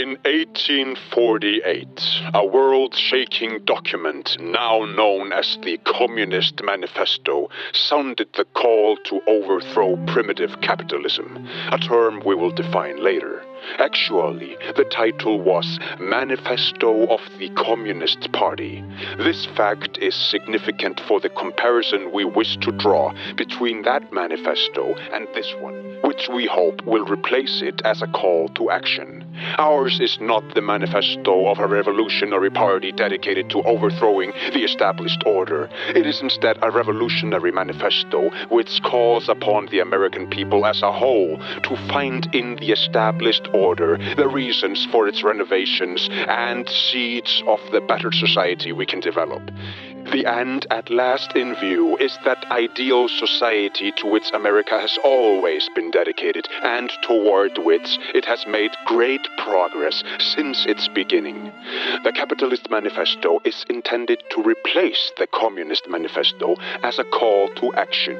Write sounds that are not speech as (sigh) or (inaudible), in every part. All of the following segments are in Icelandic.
In 1848, a world shaking document, now known as the Communist Manifesto, sounded the call to overthrow primitive capitalism, a term we will define later. Actually, the title was Manifesto of the Communist Party. This fact is significant for the comparison we wish to draw between that manifesto and this one, which we hope will replace it as a call to action. Ours is not the manifesto of a revolutionary party dedicated to overthrowing the established order. It is instead a revolutionary manifesto which calls upon the American people as a whole to find in the established order the reasons for its renovations and seeds of the better society we can develop. The end at last in view is that ideal society to which America has always been dedicated and toward which it has made great progress since its beginning. The Capitalist Manifesto is intended to replace the Communist Manifesto as a call to action.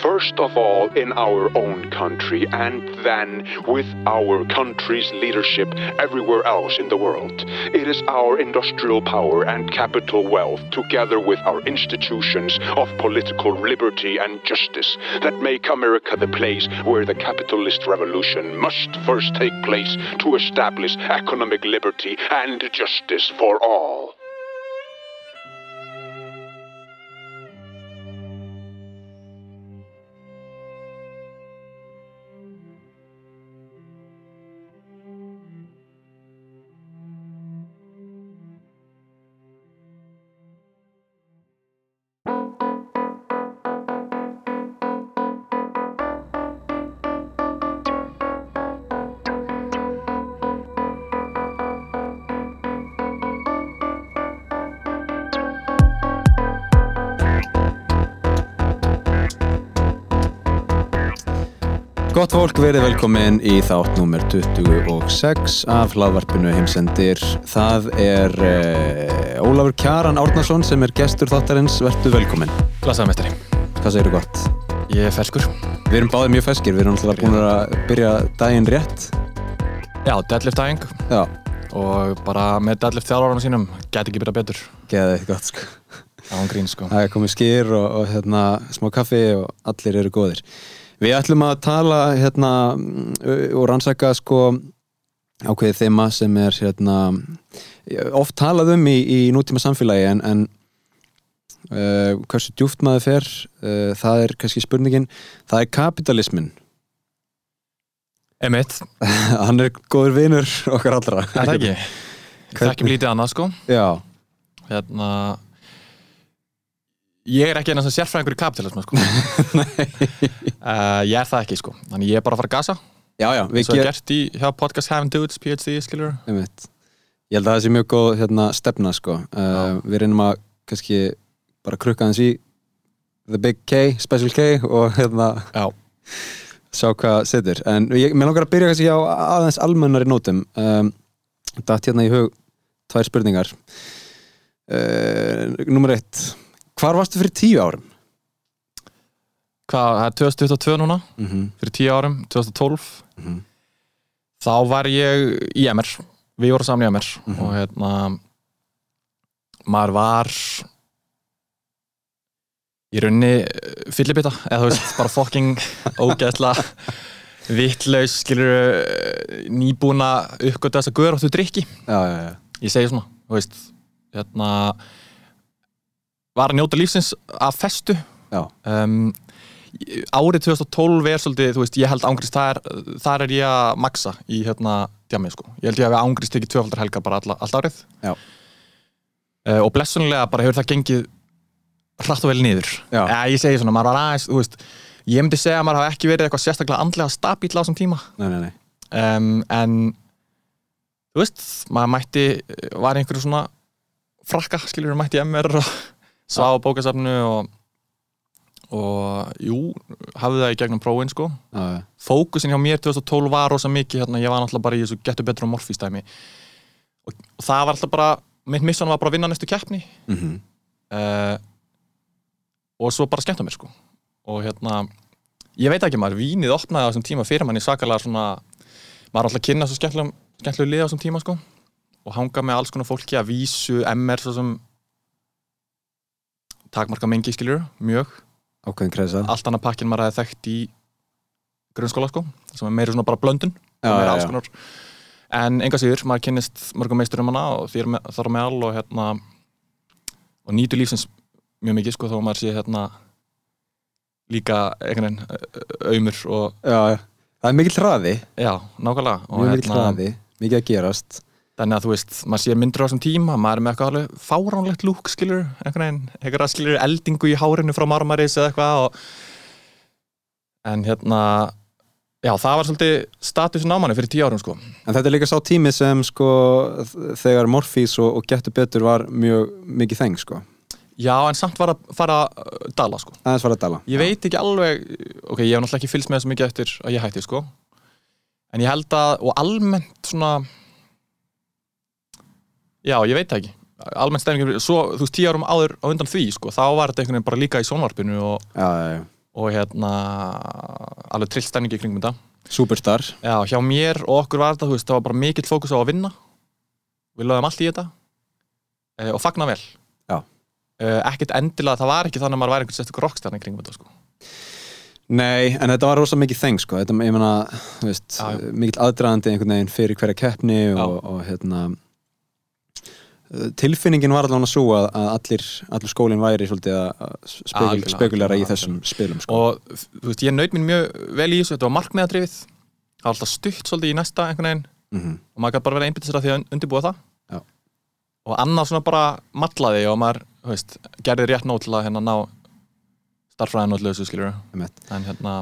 First of all, in our own country, and then with our country's leadership everywhere else in the world. It is our industrial power and capital wealth together with our institutions of political liberty and justice that make America the place where the capitalist revolution must first take place to establish economic liberty and justice for all. Gott fólk, verið velkomin í þátt nummer 26 af hlaðvarpinu heimsendir. Það er uh, Ólafur Kjaran Árnason sem er gestur þáttarins. Vertu velkomin. Glasaðmestari. Hvað segir þú gott? Ég er ferskur. Við erum báðið mjög feskir, við erum alltaf búin að byrja daginn rétt. Já, deadlift daging Já, og bara með deadlift þjálfárana sínum gæti ekki byrjað betur. geðið eitthvað gott sko. Án grín sko. Það er komið skýr og, og hérna, smá kaffi og allir eru góðir. Við ætlum að tala hérna mm, og rannsaka sko ákveðið þema sem er hérna oft talað um í, í nútíma samfélagi en, en uh, hversu djúft maður fer uh, það er kannski spurningin. Það er kapitalismin Emitt, (laughs) hann er góður vinur okkar allra. Er það ekki? Þekkjum lítið annað sko. Já, Hérna, ég er ekki eina sem sérfræðingur í kapitalismu sko. (laughs) uh, ég er það ekki sko. Þannig ég er bara að fara að gasa. já, já Svo er ger- gert í hjá podcast Haven't Dudes, PhD, skilur. Ég held að það sé mjög góð hérna, stefna sko. uh, Við reynum að kannski bara krukka hans í The Big K, Special K og hérna Já. sjá hvað setur en ég, mér langar að byrja kannski á aðeins almennari nótum um, datt hérna í hug tvær spurningar uh, Númer eitt Hvar varstu fyrir tíu árum? Hvað, það er 2022 núna, Mm -hmm. fyrir 10 árum, 2012. Mhm. Þá var ég í MR. Við vorum saman í MR Mhm. og hérna maður var í raunni fyllibita, eða þú veist, bara fucking (laughs) ógeðsla vittlaus, skilur nýbúna uppgötu þess að guður áttu drikki Já, já, já ég segi svona, þú veist hérna var að njóta lífsins af festu. Um, árið 2012 er svolítið, þú veist, ég held ángrist þar, þar er ég að maksa í hérna djamið sko, ég held ég að við ángrist tekið tvöfaldar helgar bara alla, allt árið. Uh, og blessunlega bara hefur það gengið hratt og vel niður. Já. Eða, ég segi svona, maður var aðeins, þú veist ég myndi segja að maður hafa ekki verið eitthvað sérstaklega andlega stabíl á þessum tíma. Nei, nei, nei. Um, en þú veist, maður mætti var einhverju svona frakka, skiljur, mætti MR og svá á bókasafnu og og jú, hafði það í gegnum prófin sko. Já, fókusin hjá mér 2012 var rosa mikið hérna, ég var náttúrulega bara í þessu getur betur á morfístæmi og, og það var alltaf bara mitt missan var bara að vinna næstu keppni. Mm uh, og svo bara skemmta mér sko. Og hérna, ég veit ekki maður vínið opnaði á þessum tíma fyrir manni svakalega svona maður alltaf kynna svo skemmtilegu lið á þessum tíma sko. Og hanga með alls konar fólki að vísu MR svo sem takmarka mengi skiljur, mjög. Ákveðin kreisa allt annað pakkin maður hefði þekkt í grunnskóla sko, sem er meira svona bara blöndun Já, já, alls já. konar. En enga síður, maður kynnist mörgum meisturum hana og þér með, þar á meðal og hérna og nýtu lífsins mjög mikið sko, að maður sé hérna líka einhvern veginn auðmur og já, já. það er mikill hraði. Já, nákvæmlega. Og mjög mikill hraði, mikið að gerast þannig að þú veist, maður sé myndur á þessum tíma maður er með eitthvað alveg fáránlegt lúk skilur, einhvern veginn, eitthvað skilur eldingu í hárinu frá marmaris eða eitthvað og... en hérna já, það var svolítið statusin á manni fyrir tíu árum sko. En þetta er líka sá tími sem sko þegar Morfís og, og Gettu betur var mjög mikið þeng sko. Já, en samt var að fara að dala sko. Aðeins var að dala ég veit ekki alveg, ok, ég hef náttúrulega ekki fylgst með þessu mikið eftir að ég hætti sko. En ég held að, og almennt svona já, ég veit það ekki. Almennt stefningin, svo, þú veist, tíu árum áður á undan því, sko, þá var þetta einhvern veginn bara líka í sjónvarpinu og, já, já, já. og hérna alveg trill stefningi í kringum þetta. Superstar. Já, hjá mér og okkur var þetta, þú veist, það var bara mikill fókus á að vinna. Við lögum allt í þetta e, og fagna vel. Já. e, ekkert endilega, það var ekki þannig að maður væri einhvern sérstu rockstjarni í kringum þetta, sko. Nei, en þetta var rosa mikið þeng sko. Þetta, ég meina, þú veist, mikill aðdraðandi einhvern veginn fyrir hverja keppni og, og hérna tilfinningin var allavega svo að, að allir, allir skólinn væri svolítið að að spekul, Algjörlega, spekulera í þessum spilum sko. og þú veist, ég naut mín mjög vel í þessu, þetta var markmiðadrifið það var alltaf stutt svolítið í næsta einhvern veginn. Mm og maður gæti bara verið einbyttir sér að því að undirbúa það. Já. og annað svona bara matlaði og maður, þú veist, gerði rétt nót til að hérna ná starffræðin og þessu skiljur en hérna,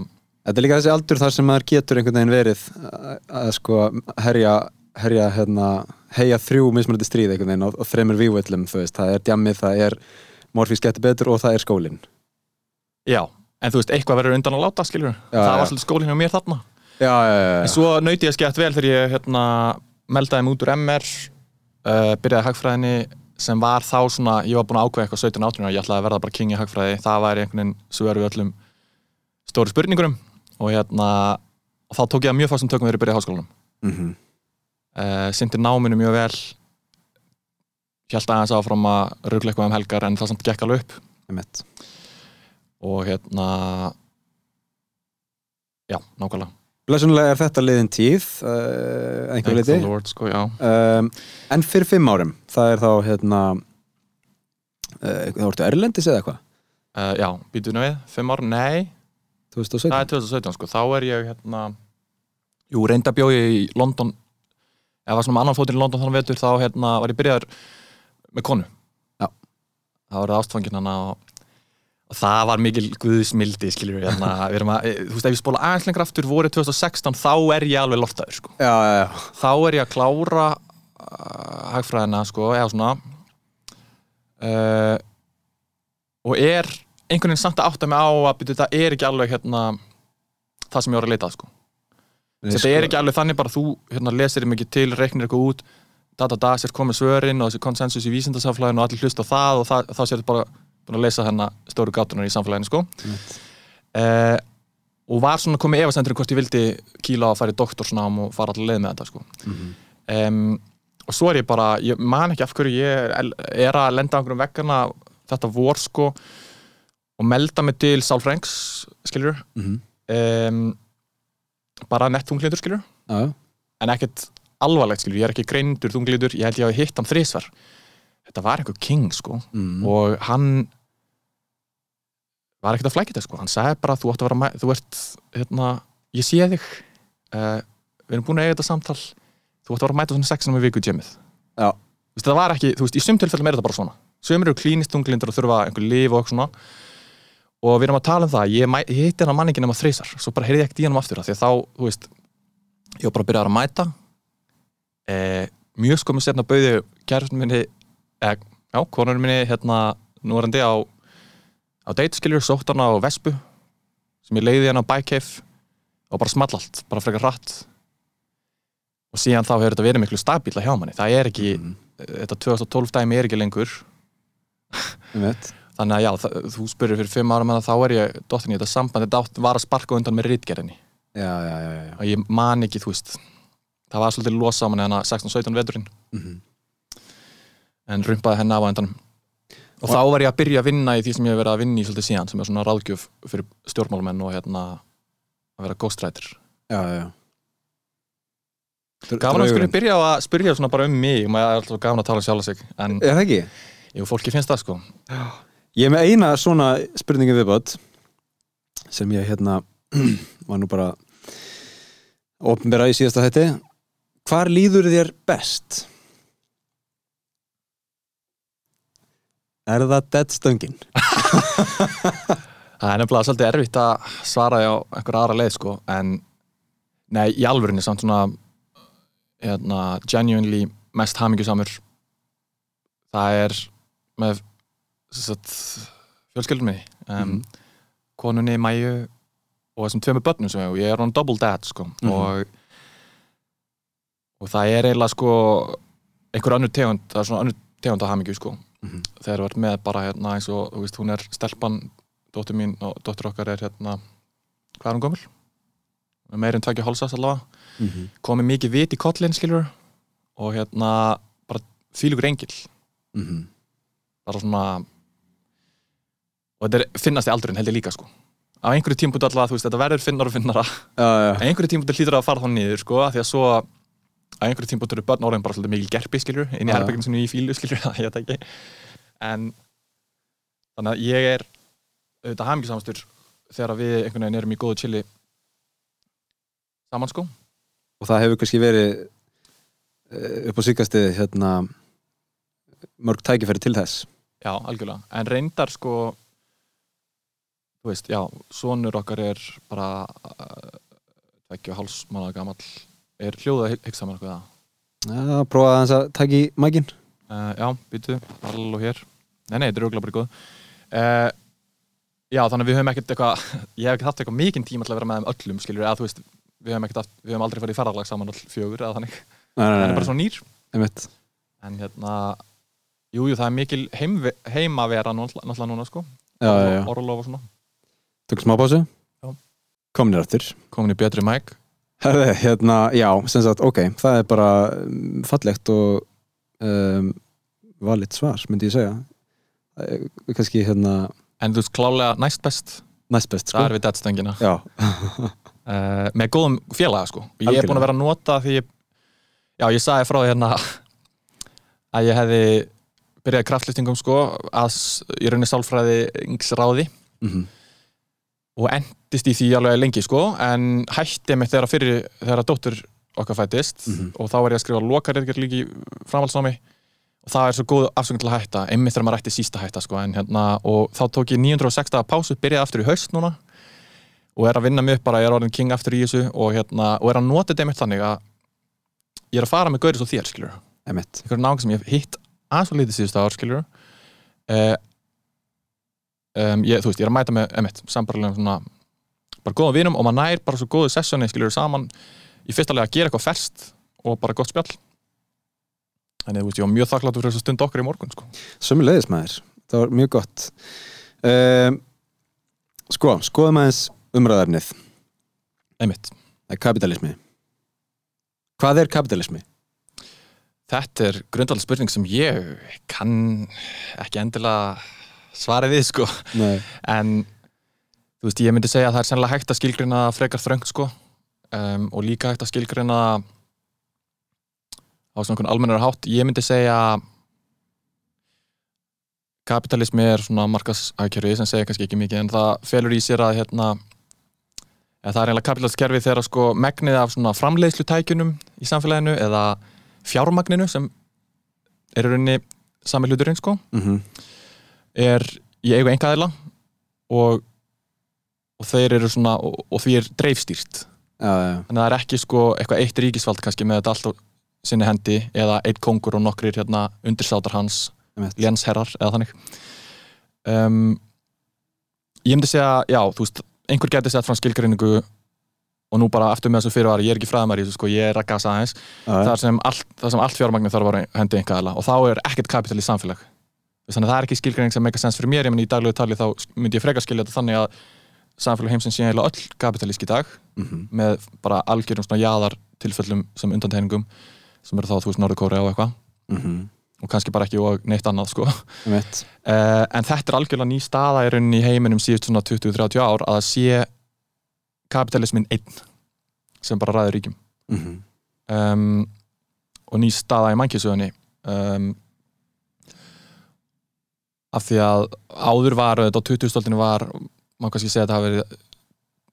Þetta er líka þessi aldur þar sem maður getur einhvern veginn verið að, að sko herja, herja hérna, heia þrjú mismunandi stríð einhvern veginn og, og þú veist, það er djammið, það er Morfís getur betur og það er skólinn. Já en þú veist, eitthvað verður undan að láta skiljur Já, það já. var svolítið skólinn hjá mér þarna. Já, já, já, en svo nauti ég skemmt vel þegar ég hérna, meldaði mig út úr MR uh, byrjaði hagfræðinni sem var þá svona, ég var búin að ákveða eitthvað 17-18 og ég ætlaði að verða bara king í hagfræði. Það væri einhvern veginn svöru öllum stóru spurningurum og hérna og þá tók ég að mjög fástum tökum þegar ég byrjaði háskólanum. Mm uh, sindi náminu mjög vel. Held aðeins áfram að ruggla eitthvað um helgar en það samt gekk alveg upp. Einmitt. og hérna já, nákvæmlega. Blessunlega er þetta liðin tíð uh, einhver Lord, sko, um, En fyrir fimm árum Það er þá hérna uh, Það vortu Erlendis eða eitthvað? Uh, já, býtu nú við, fimm ár, nei. 2017 það er 2017 sko, þá er ég hérna jú, reynda bjóði í London eða var svona með annan fótinn í London þannig vetur þá hérna var ég byrjaður með konu. Já. það var ástfangin hana og, og það var mikil guðsmildi skiljur við hérna, (laughs) við erum að, þú veist ef ég spóla aðeins lengra aftur voru 2016 þá er ég alveg loftaður sko. Já, já, já. Þá er ég að klára uh, hagfræðina sko, eða svona. Uh, og er einhvern veginn samt að átta mig á að byrja, þetta er ekki alveg hérna það sem ég var að leita að sko. Þetta er ekki alveg þannig bara þú hérna, lesir þig mikið til, reiknir eitthvað út da da da, sér komið svörin og þessi konsensus í vísindasamfélaginu og allir hlusta á það og það, þá sér þetta bara búin að lesa hérna stóru gátunar í samfélaginu sko. uh, og var svona komið efasendur hvort ég vildi kýla á að fara í doktorsnám og fara allir leið með þetta sko. Mhm. um, og svo er ég bara, ég man ekki af hverju ég er, að lenda á einhverjum veggana þetta vor sko og melda mig til sálfrængs skiljur Mhm. um, bara nett þunglindur skiljur Já, já en ekkert alvarlegt skiljur, ég er ekki greindur þunglítur, ég held ég hafi hitt hann þrísvar þetta var einhver king sko. Mm. og hann var ekkert að flækja þetta sko, hann sagði bara þú, átt að vera, þú ert, hérna ég sé þig. Uh, við erum búin að eiga þetta samtal. Þú átt að vera að mæta svona sexinum í viku veist, það var ekki, þú veist, í sum tilfellum er þetta bara svona. Sömur eru klínist þunglindur og þurfa einhver líf og eitthvað svona og við erum að tala um það, ég, ég hitti hann að manningin um að þreysar, svo bara heyrði ég ekkert í hann aftur af því að þá, þú veist ég var bara að byrja að mæta. Eh, mjög sko með sérna bauði kærfn minni, eh, já, konur minni hérna, núverandi á á deitskiljur, hann á Vespu sem ég leiði hann á Bikeif og bara small allt, bara frekar hratt. Og síðan þá hefur þetta verið miklu stabíla hjá manni, það er ekki mm. þetta 2012 dæmi er ekki lengur. Þannig að já, það, þú spyrir fyrir fimm ára þá er ég dottin í þetta samband. Þetta var að sparka á undan með rítgerðinni Já, já, já, já, já. og ég man ekki, þú veist það var svolítið los saman hérna 16-17 veturinn. Mhm. en rumpaði henni af á endanum. Og þá var ég að byrja að vinna í því sem ég hef verið að vinna í svolítið síðan sem er svona ráðgjöf fyrir stjórnmálamenn og hérna að vera ghostwriter. Já, já, já Gaman að skilja byrja á að spyrja svona bara um mig. Maður er alltaf gaman að tala um sjálfa sig en Er það ekki? jú, fólki finnst það sko Ég er með eina svona spurningu viðbót sem ég hérna (clears throat) var nú bara opnbera í síðasta hætti Hvar líður þér best? Er það dead stöngin? Það er nefnilega svolítið erfitt að svara á einhver aðra leið sko en nei, í alvörinni samt svona hérna, genuinely mest hamingjusamur það er með fjölskyldum minni um, Mhm. konunni Mæju og þessum tveimur börnum sem ég og ég er on double dad sko Mhm. og og það er eiginlega sko einhver önnur tegund, það er svona önnur tegund af hamingju sko Mhm. þegar þú ert með bara hérna eins og þú veist, hún er stelpan, dóttir mín og dóttir okkar er hérna hvað er hún gömul? Hún meir en tvekja hálsast allavega Mm -hmm. komið mikið vit í kollin skilur og hérna bara þvílugur engil Mhm. bara svona og þetta er finnast í aldurinn held ég líka sko. Á einhverju tímpúti allavega þú veist þetta verður finnar og finnara. Á einhverju tímpúti hlýtur það að fara þá niður sko því að svo á einhverju tímpúti eru börn orðin bara svolítið mikil gerpi skilur inn í herbyggin sem í fílu skilur (laughs) það ég veit ekki. En þannig að ég er auðvitað hamingisamastur þegar við einhvern veginn erum í góðu chili saman sko. Og það hefur kannski verið eh, upp á síkastið hérna mörg tækifæri til þess. Já, algjörlega. En reyndar sko, þú veist, já, sonur okkar er bara uh, ekki og háls mánuða gamall, er hljóða hugsa með eitthvað það. Já, prófa aðeins að taka í mækin Uh, já, býtu, all og hér. Nei, nei, þetta er auðvitað bara góð. Uh, já, þannig að við höfum ekkert eitthvað, (laughs) ég hef ekki haft eitthvað mikinn tíma til að vera með þeim öllum, skiljur, eða þú veist, við höfum ekkert haft, við höfum aldrei farið í ferðarlag saman all fjögur, eða þannig. Það er bara svona nýr. einmitt. En hérna, jú, jú, það er mikil heim, heimavera náttúrulega núna, sko. Já, já, já. Orlof og svona. Tökum smá pásu. Kominir aftur. Komin í betri mæk. Herði, hérna, já, sem sagt, ok það er bara um, fallegt og um, valit svar, myndi ég segja. Eh, kannski hérna En þú veist, klálega næst best. Næst best, sko. Það er við deadstöngina. Já, uh, (laughs) Með góðum félaga, sko. Og Ég er búin að vera að nota því ég, Já, ég sagði frá því hérna (laughs) Að ég hefði Byrjaði kraftlýstingum, sko Að í rauninni sálfræði yngsráði mhm, Og endist í því alveg lengi, sko En hætti mig þegar fyrir Þegar dóttur okkar fættist Mhm. Og þá var ég að skrifa lokareitger líki framhaldsnámi og það er svo góð afsökun til að hætta einmitt þegar maður ætti sísta að hætta sko, en, hérna, og þá tók ég 906 daga pásu byrjaði aftur í haust núna og er að vinna mig upp bara, ég er orðin king aftur í þessu og, hérna, og er að nota þetta einmitt þannig að ég er að fara með gaurið svo þér skilur einmitt. Einhverjum náðum sem ég hef hitt aðeins og lítið síðustu ár skilur uh, um, ég, þú veist, ég er að mæta með einmitt, sambarlegum svona bara góðum vinum og maður nær bara svo góðu sessjóni skilur saman í fyrsta lega að gera eitthvað ferst og bara gott spjall Þannig, þú veist, ég var mjög þakkláttur fyrir þessu stund okkar í morgun, sko. Sömmulegis maður, það var mjög gott um, Sko, skoðum aðeins umræðarnið Einmitt. Það er kapitalismi Hvað er kapitalismi? Þetta er grundalega spurning sem ég kann ekki endilega svara við, sko. Nei En, þú veist, ég myndi segja að það er sennilega hægt að skilgrina frekar þröngt, sko. Um, og líka hægt að skilgrina á svona einhvern almennar hátt. Ég myndi segja kapitalismi er svona markasækjörfi sem segja kannski ekki mikið en það felur í sér að hérna eða það er eiginlega kapitalistkerfi þegar sko megnið af svona framleiðslutækjunum í samfélaginu eða fjármagninu sem er rauninni sami hluturinn sko mm er í eigu engaðila og, og þeir eru svona og, og því er dreifstýrt. Já, já, þannig að það er ekki sko eitthvað eitt ríkisvald kannski með þetta allt á sinni hendi eða eitt kongur og nokkrir hérna undirsátar hans lénsherrar eða þannig. Um, ég myndi segja já, þú veist, einhver geti sett fram skilgreiningu og nú bara aftur með þessu fyrirvara ég er ekki fræðumar í þessu sko, ég er að gasa aðeins. Þar sem allt, allt fjármagnir þarf að vera hendi einhverjala og þá er ekkert kapital í samfélag þannig að það er ekki skilgreining sem meika sens fyrir mér. Ég menn í daglegu tali þá myndi ég frekar skilja þetta þannig að samfélag heimsins sé heila öll kapitalísk í dag Mhm. með bara algjörum svona jaðar tilfellum sem undantegningum sem eru þá, þú veist, Norðurkóri og eitthvað. Mm og kannski bara ekki og neitt annað sko. einmitt. Uh, (laughs) en þetta er algjörlega ný staða í rauninni í heiminum síðust svona 20-30 ár að sé kapitalismin einn sem bara ræður ríkjum. Mm um, og ný staða í mannkjössögunni um, af því að áður var á 20-stoltinu var maður kannski segja að þetta hafi verið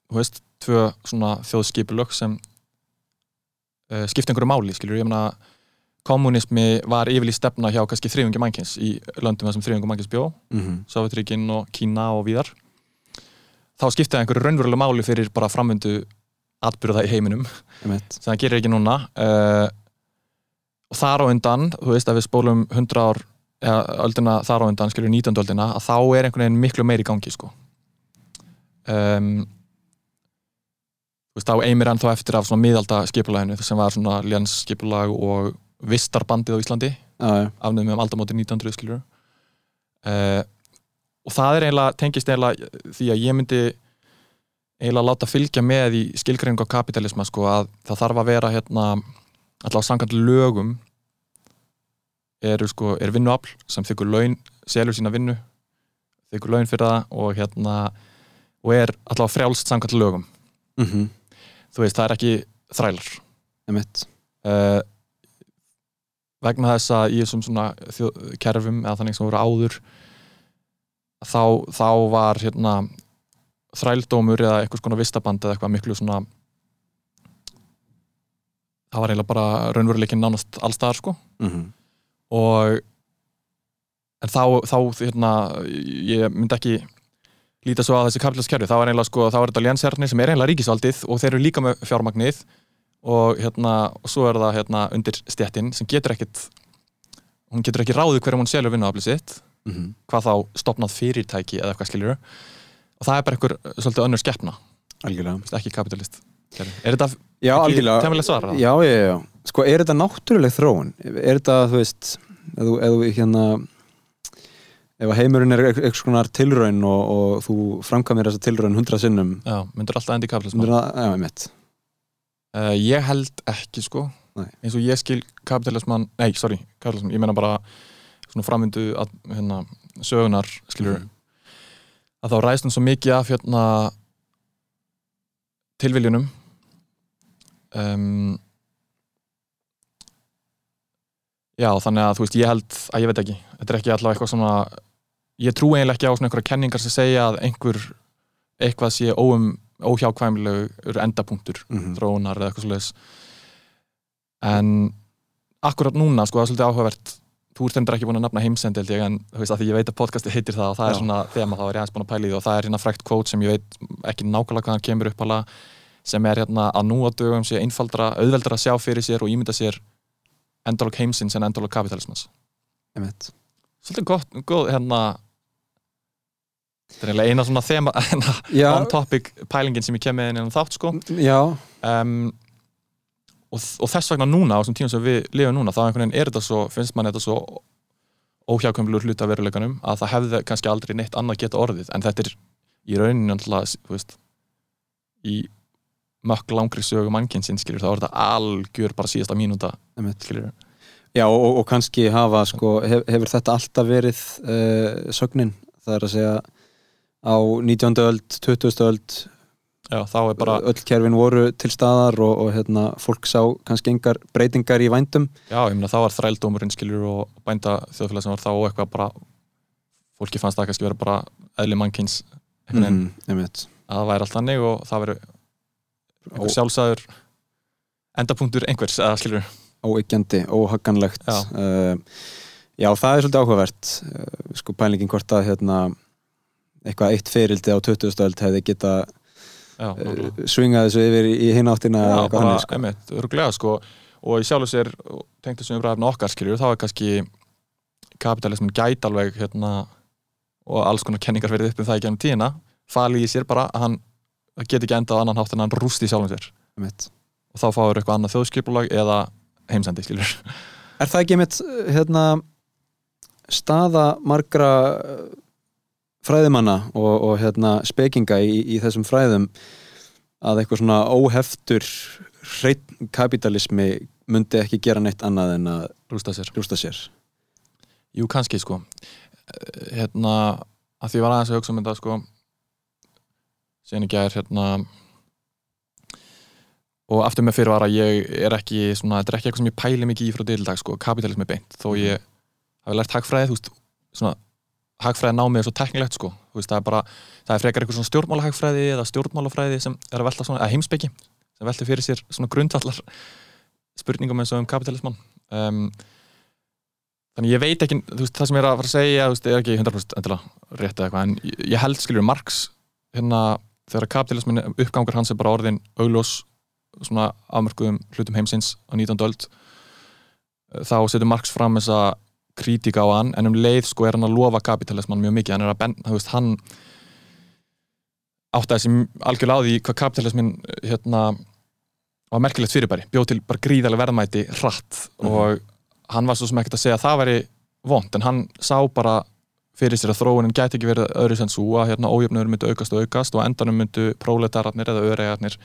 þú veist, tvö svona þjóðskipulög sem uh, skipta einhverju máli, skilur ég meina kommunismi var yfirlýst stefna hjá kannski þriðungi mannkins í löndum þar sem þriðungi mannkins bjó -hmm. Sovjetríkin og Kína og víðar. Þá skiptaði einhverju raunverulega máli fyrir bara framvindu atbyrða í heiminum. Sem það gerir ekki núna uh, og þar á undan, þú veist, ef við spólum 100 ár, eða öldina þar á undan skilur 19. öldina, að þá er einhvern veginn miklu meiri í gangi, sko um, þá eimir hann þá eftir af svona miðalda skipulaginu, sem var svona léns skipulag og vistarbandið á Íslandi afnöðum um aldamóti 1900 skilur uh, og það er eiginlega tengist eiginlega því að ég myndi eiginlega láta fylgja með í skilgreiningu á kapitalisma sko að það þarf að vera hérna allavega samkvæmt lögum eru sko, er vinnuafl sem þykkur laun, selur sína vinnu þykkur laun fyrir það og hérna og er allavega frjálst samkvæmt lögum. Mm þú veist, það er ekki þrælar. Uh, vegna þess að í þessum svona kerfum eða þannig sem voru áður þá, þá var hérna þrældómur eða eitthvað svona vistaband eða eitthvað miklu svona það var eiginlega bara raunveruleikin nánast allstaðar sko. Mm og en þá, þá hérna, ég myndi ekki líta svo að þessi kapitalskerfi, þá er eiginlega sko, þá er þetta lénsherni sem er eiginlega ríkisvaldið og þeir eru líka með fjármagnið. Og hérna, og svo er það hérna undir stjettin sem getur ekkit hún getur ekki ráðið hverjum hún selur vinnuaflið sitt. -hmm. hvað þá stopnað fyrirtæki eða eitthvað skiljur og það er bara einhver svolítið önnur skeppna, algjörlega. Ekki kapitalist. Er þetta ekki temmilega svara? já, já, já, já, sko er þetta náttúruleg þróun? Er þetta, þú veist ef þú, hérna ef heimurinn er eitthvað svona tilraun og, og þú framkvæmir þessa tilraun hundra sinnum Já, myndir alltaf endi í kapitalism myndir já, einmitt. Uh, ég held ekki sko. Nei. eins og ég skil kapitalisman nei, sorry, kapitalisman, ég meina bara svona framvindu að, hérna, sögunar skilur Mhm. að þá ræðst hún svo mikið af hérna tilviljunum. Um, já, þannig að þú veist, ég held að ég veit ekki, þetta er ekki allavega eitthvað svona ég trú eiginlega ekki á svona einhverja kenningar sem segja að einhver eitthvað sé óum óhjákvæmlegur endapunktur Mhm. þróunar eða eitthvað svoleiðis en akkurat núna sko það er svolítið áhugavert þú ert endur ekki búin að nafna ég en þú veist að því ég veit að podcasti heitir það og það er Já. svona þema þá er ég aðeins búin að pæla í því og það er hérna frækt kvót sem ég veit ekki nákvæmlega hvað sem er hérna að nú á dögum sé einfaldra, auðveldra að sjá fyrir sér og ímynda sér endalok heimsins en endalok kapitalismans svolítið gott, góð hérna þetta er eina svona þema (laughs) hérna, on topic pælingin sem ég kem með inn innan þátt sko. Um, og, og þess vegna núna á þessum tímum sem við lifum núna þá einhvern veginn er þetta svo, finnst mann þetta svo óhjákvæmlur hluta veruleikanum að það hefði kannski aldrei neitt annað geta orðið. En þetta er í rauninni alltaf, þú veist í mökk langri sögu mannkynsinn skilur þá er þetta algjör bara síðasta mínúta Já, og, og kannski hafa, sko, hef, hefur þetta alltaf verið uh, sögnin, það er að segja á 19. öld, 20. öld já þá er bara, öll kerfin voru til staðar og, og hérna, fólk sá kannski engar breytingar í vændum já ég meina þá var þrældómurinn skilur og bænda þjóðfélag sem var þá og eitthvað bara fólki fannst það kannski vera bara eðli veginn mm, að það væri allt þannig og það veri einhver Ó- sjálfsæður endapunktur einhvers eða skilur óyggjandi, óhagganlegt Já. uh, já, það er svolítið áhugavert uh, sko pælingin hvort að hérna, eitthvað eitt fyrildi á 20. öld hefði geta já, uh, svingað þessu yfir í, í hinn áttina já bara, þannig, sko. einmitt, öruglega sko og í sjálfu sér, tengt þessum umræðafni okkar skilur, þá er kannski kapitalismin gæt alveg hérna og alls konar kenningar verið upp um það í gennum tíðina falið í sér bara að hann það geti ekki endað annan hátt en hann rústi sjálfum sér. Einmitt. og þá fáur eitthvað annað þjóðskipulag eða heimsendi skilur Er það ekki mitt hérna, staða margra uh, fræðimanna og, og hérna, spekinga í, í þessum fræðum að eitthvað svona óheftur kapitalismi myndi ekki gera neitt annað en að rústa sér. rústa sér? Jú, kannski sko. Eh, hérna, að því var aðeins að hugsa um þetta sko síðan ekki að er hérna. Og aftur með fyrir var að ég er ekki svona, þetta er ekki eitthvað sem ég pæli mikið í frá deildag sko, kapitalismi beint, þó ég hafi lært hagfræði, þú veist, svona hagfræði námið er svo teknilegt sko. Þú veist, það er bara, það er frekar eitthvað svona stjórnmálahagfræði eða stjórnmálafræði sem er að velta svona, eða heimspeki, sem velti fyrir sér svona grundvallar spurningum eins og um kapitalisman um, þannig ég veit ekki, þú veist, það sem ég er að fara að segja þú veist, er ekki 100% endilega rétt eða eitthvað, en ég held, skiljur, Marx hérna, þegar kapitalismin uppgangur hans er bara orðin augljós svona afmörkuðum hlutum heimsins á 19. öld þá setur Marx fram þessa kritík á hann, en um leið sko er hann að lofa kapitalisman mjög mikið, hann er að ben, þú veist, hann átti að þessi algjörlega á því hvað kapitalismin hérna var merkilegt fyrirbæri, bjóð til bara gríðarlega verðmæti hratt og hann var svo sem ekkert að segja að það væri vond, en hann sá bara fyrir sér að þróunin gæti ekki verið öðru sem svo að hérna ójöfnur myndi aukast og aukast og endanum myndu próletararnir eða öðregarnir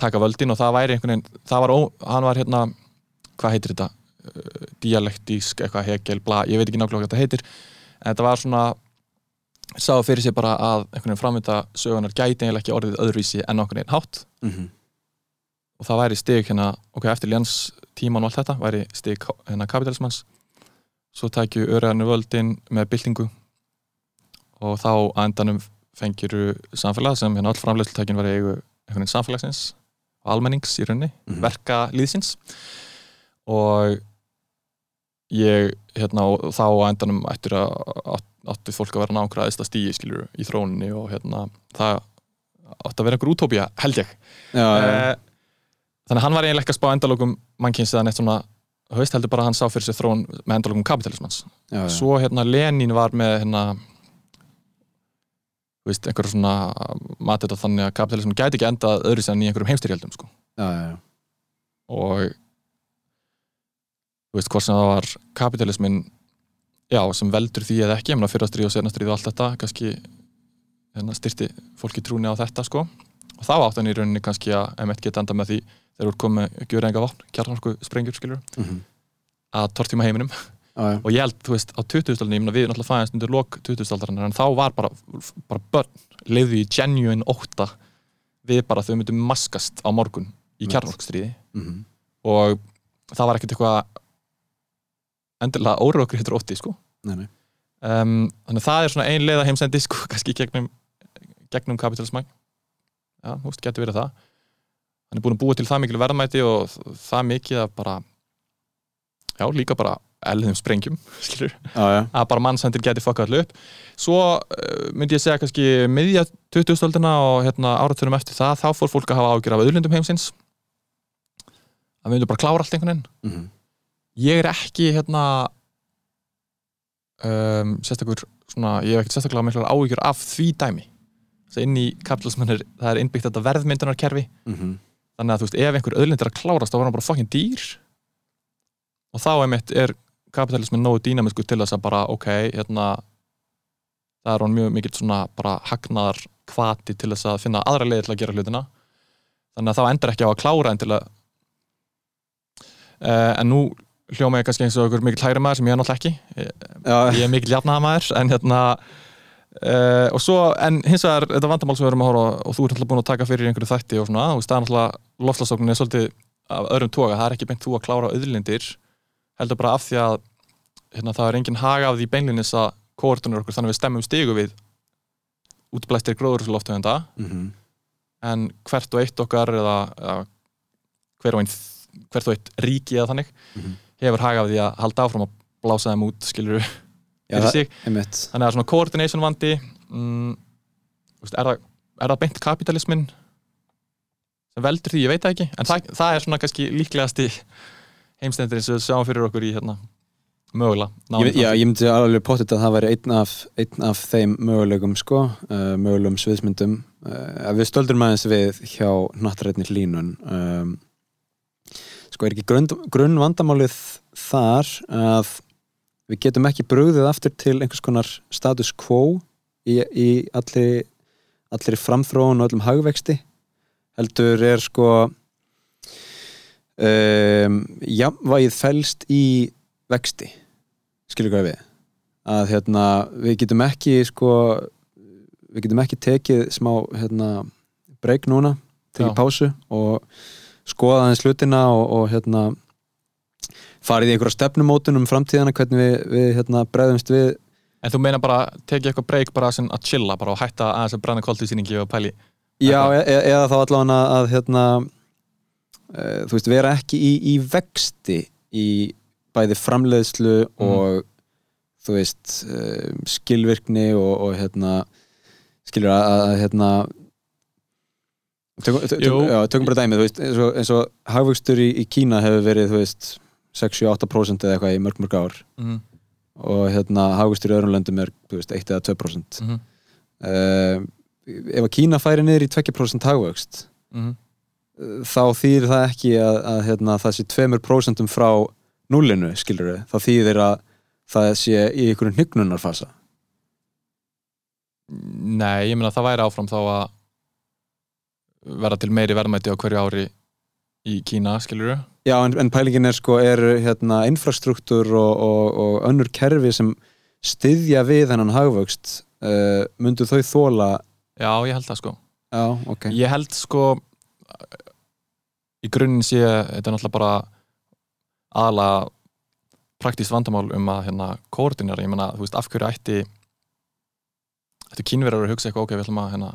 taka völdin og það væri einhvern veginn, það var, ó, hann var hérna, hvað heitir þetta, uh, dialektísk, eitthvað hegel, bla, ég veit ekki nákvæmlega hvað þetta heitir, en þetta var svona, sá fyrir sér bara að einhvern veginn framvinda sögunar gæti eiginlega ekki orðið öðruvísi en okkur einn hátt. Mm -hmm. og það væri stig hérna, ok, eftir ljans tíman og allt þetta, væri stig hérna kapitalismans, svo tækju öðregarnir völdin með byltingu og þá að endanum fengiru samfélag sem hérna all framleiðslutækin var eigu einhvern veginn samfélagsins og almennings í raunni, Mhm. verka líðsins og ég, hérna, og þá á endanum ættir að átt- átti fólk að vera nákvæða aðeins stíi, skilur, í þróuninni og hérna, það átti að vera einhver útópía, held ég. Já, já, Eh, þannig að hann var eiginlega ekki að spá endalókum mannkynns eða neitt svona veist heldur bara að hann sá fyrir sér þróun með endalókum kapitalismans já, já. svo hérna Lenin var með hérna veist, einhver svona matið þetta þannig að kapitalismin gæti ekki endað öðru sem í einhverjum heimstyrjaldum sko. og þú veist, hvort sem það var kapitalismin já, sem veldur því eða ekki, ég meina fyrra stríð og senna stríð og allt þetta, kannski hérna, styrti fólki trúni á þetta sko. og þá átt hann í rauninni kannski að emitt geta enda með því þegar þú ert komið með gjörenga vopn, kjarnarku sprengjur skilur, Mhm. að tortíma heiminum já, já. og ég held, þú veist, á 2000-aldinni ég meina við náttúrulega fæðast undir lok 2000-aldarinnar en þá var bara, bara börn leiðu í genuine ótta við bara þau myndum maskast á morgun í Right. kjarnorkstríði Mhm. og það var ekkert eitthvað endilega órökri hittur ótti, sko Nei, nei. um, þannig að það er svona ein leið að heimsendi, sko, (laughs) kannski gegnum gegnum kapitalismæn já, þú veist, getur verið það hann er búin að búa til það mikil verðmæti og það mikið að bara já, líka bara elðum sprengjum, (laughs) skilur já, já. að bara mannsendir geti fokkað allir upp svo uh, myndi ég segja kannski miðja 2000-öldina og hérna, áratunum eftir það þá fór fólk að hafa ágjör af auðlindum heimsins að við myndum bara klára allt einhvern veginn Mhm. ég er ekki hérna um, sérstakur svona, ég hef ekkert sérstaklega miklar ágjör af því dæmi þess að inn í kapitalismin er, það er innbyggt þetta verðmyndunarkerfi Mhm. Þannig að þú veist, ef einhver auðlind er að klárast þá var hann bara fokkin dýr. Og þá einmitt er kapitalismin nógu dýnamisku til þess að bara, ok, hérna það er hann mjög mikill svona bara hagnaðar kvati til þess að finna aðra leiði til að gera hlutina. Þannig að þá endar ekki á að klára en til að uh, en nú hljóma ég kannski eins og einhver mikill hægri maður sem ég er náttúrulega ekki. Ég, ég er mikill jafnaðamaður en hérna Uh, og svo, en hins vegar þetta vandamál sem við erum að horfa og þú ert náttúrulega búin að taka fyrir einhverju þætti og svona, það er náttúrulega lofslagsóknin er svolítið af öðrum toga, það er ekki beint þú að klára auðlindir heldur bara af því að hérna, það er engin haga af því beinlinis að kóortunur okkur, þannig að við stemmum stigu við útblæstir gróðursloftegunda Mhm. en hvert og eitt okkar eða, eða hver og einn hvert og eitt ríki eða þannig Mhm. hefur haga af því að halda áfram að blása þeim út, skilur Já, fyrir sig. þannig að svona coordination vandi mm, er, er það beint kapitalismin sem veldur því, ég veit það ekki. En það, það er svona kannski líklegasti heimstendur sem við sjáum fyrir okkur í hérna, mögulega Ég, já, ég myndi alveg potið að það væri einn af, einn af þeim mögulegum sko, uh, mögulegum sviðsmyndum. Uh, við stöldrum aðeins við hjá nattrætni hlínun um, sko er ekki grunn, grunn vandamálið þar að við getum ekki brugðið aftur til einhvers konar status quo í, í allir allir framþróun og öllum hagvexti. Heldur er sko um, jafnvægið felst í vexti. Skilur hvað við? Að hérna, við getum ekki sko, við getum ekki tekið smá hérna, breyk núna tekið Já. pásu og skoða aðeins hlutina og, og hérna farið í einhverja stefnumótun um framtíðana hvernig við, við hérna, bregðumst við? En þú meina bara, tekið eitthvað break bara sem að chilla bara og hætta aðeins að brenna koltísýningi og pæli? Já, e e eða þá allavega að hérna, e, þú veist, vera ekki í, í vexti í bæði framleiðslu Mhm. og þú veist, e, skilvirkni og, og hérna skilur að, að hérna tökum, tökum, já, tökum bara dæmið, eins og, eins og hagvöxtur í, í Kína hefur verið, veist 6-8% eða eitthvað í mörg mörg ár. Mm og hérna hagvöxtur í öðrum löndum er, veist, 1 eða 2% -hmm. uh, ef að Kína færi niður í 2% hagvöxt Mm þá þýðir það ekki að, að hérna, það sé 2% frá núlinu, skilur við, þá þýðir að það sé í einhverjum hnygnunarfasa. Nei, ég meina að það væri áfram þá að vera til meiri verðmæti á hverju ári í Kína, skilur við Já, en, en pælingin er sko, er hérna infrastruktúr og, og, og önnur kerfi sem styðja við hennan hagvöxt uh, myndu þau þóla Já, ég held það sko. Já, ok. Ég held sko í grunninn sé þetta er náttúrulega bara aðalega praktískt vandamál um að hérna koordinera, ég meina, þú veist, af hverju ætti ætti kínverjar að hugsa eitthvað, ok, við ætlum að hérna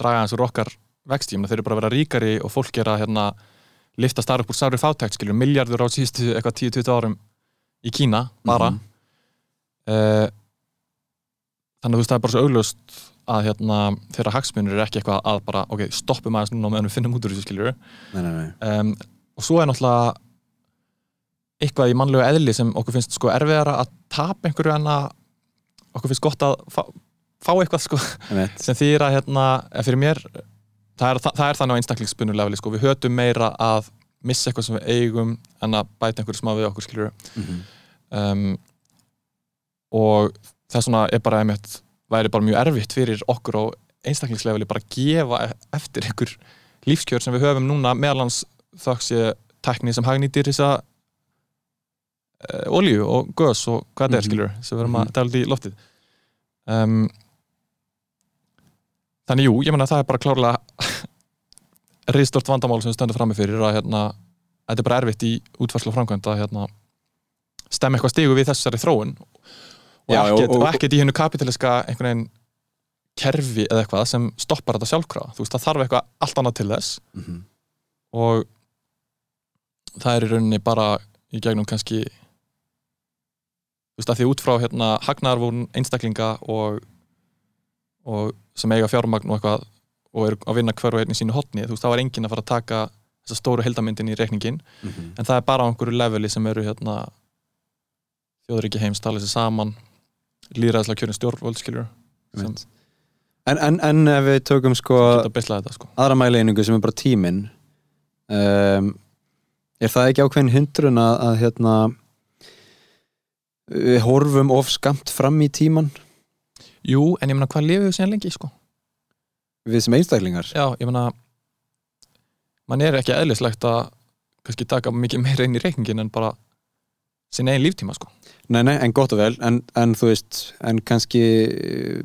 draga hans úr okkar vexti, þeir eru bara að vera ríkari og fólk er að hérna lifta starf upp úr sárið fátækt, skilur, miljardur á síðustu eitthvað 10-20 árum í Kína, bara. Mhm. uh, þannig að þú veist, það er bara svo augljóst að hérna, þeirra hagsmunir er ekki eitthvað að bara, ok, stoppum aðeins núna meðan við finnum út úr þessu skiljur Nei, nei, nei. Um, og svo er náttúrulega eitthvað í mannlegu eðli sem okkur finnst sko erfiðara að tapa einhverju en að okkur finnst gott að fá, fá eitthvað sko sem þýr að hérna, fyrir mér það er, það, það er þannig á einstaklingsspunnu leveli sko, við hötum meira að missa eitthvað sem við eigum en að bæta einhverju smá við okkur skiljur Mhm. um, og þess vegna er bara einmitt, væri bara mjög erfitt fyrir okkur á einstaklingsleifili bara að gefa e- eftir einhver lífskjör sem við höfum núna meðalans þöks ég tekni sem hagnýtir þessa uh, olíu og gös og hvað þetta er Mhm. skilur sem við erum Mhm. að tala út í loftið um, þannig jú, ég menna það er bara klárlega (laughs) riðstort vandamál sem við stöndum frammi fyrir að hérna, þetta er bara erfitt í útfarslu og framkvæmd að hérna, stemma eitthvað stigu við þessari þróun. Og, Já, ekkert, og- og, og- ekkert í hennu kapitaliska einhvern veginn kerfi eða eitthvað sem stoppar þetta sjálfkrafa. Þú veist það þarf eitthvað allt annað til þess. Mhm. og það er í rauninni bara í gegnum kannski þú veist að því út frá hérna hagnaðarvón einstaklinga og, og sem eiga fjármagn og eitthvað og eru að vinna hver og einn í sínu hotni þú veist þá er enginn að fara að taka þessa stóru heldamyndin í reikningin Mhm. en það er bara á einhverju leveli sem eru hérna þjóðuríki heims tala sér saman líðræðislega kjörin stjórnvöld skilur sem Einmitt. en, en, en ef við tökum sko þetta sko aðra mæleiningu sem er bara tíminn um, er það ekki ákveðin hindrun að, að hérna við horfum of skamt fram í tíman Jú, en ég meina hvað lifið við síðan lengi sko? Við sem einstaklingar. Já, ég meina mann er ekki eðlislegt að kannski taka mikið meira inn í reikningin en bara sinn einn líftíma sko. Nei, nei, en gott og vel en, en þú veist, en kannski eh,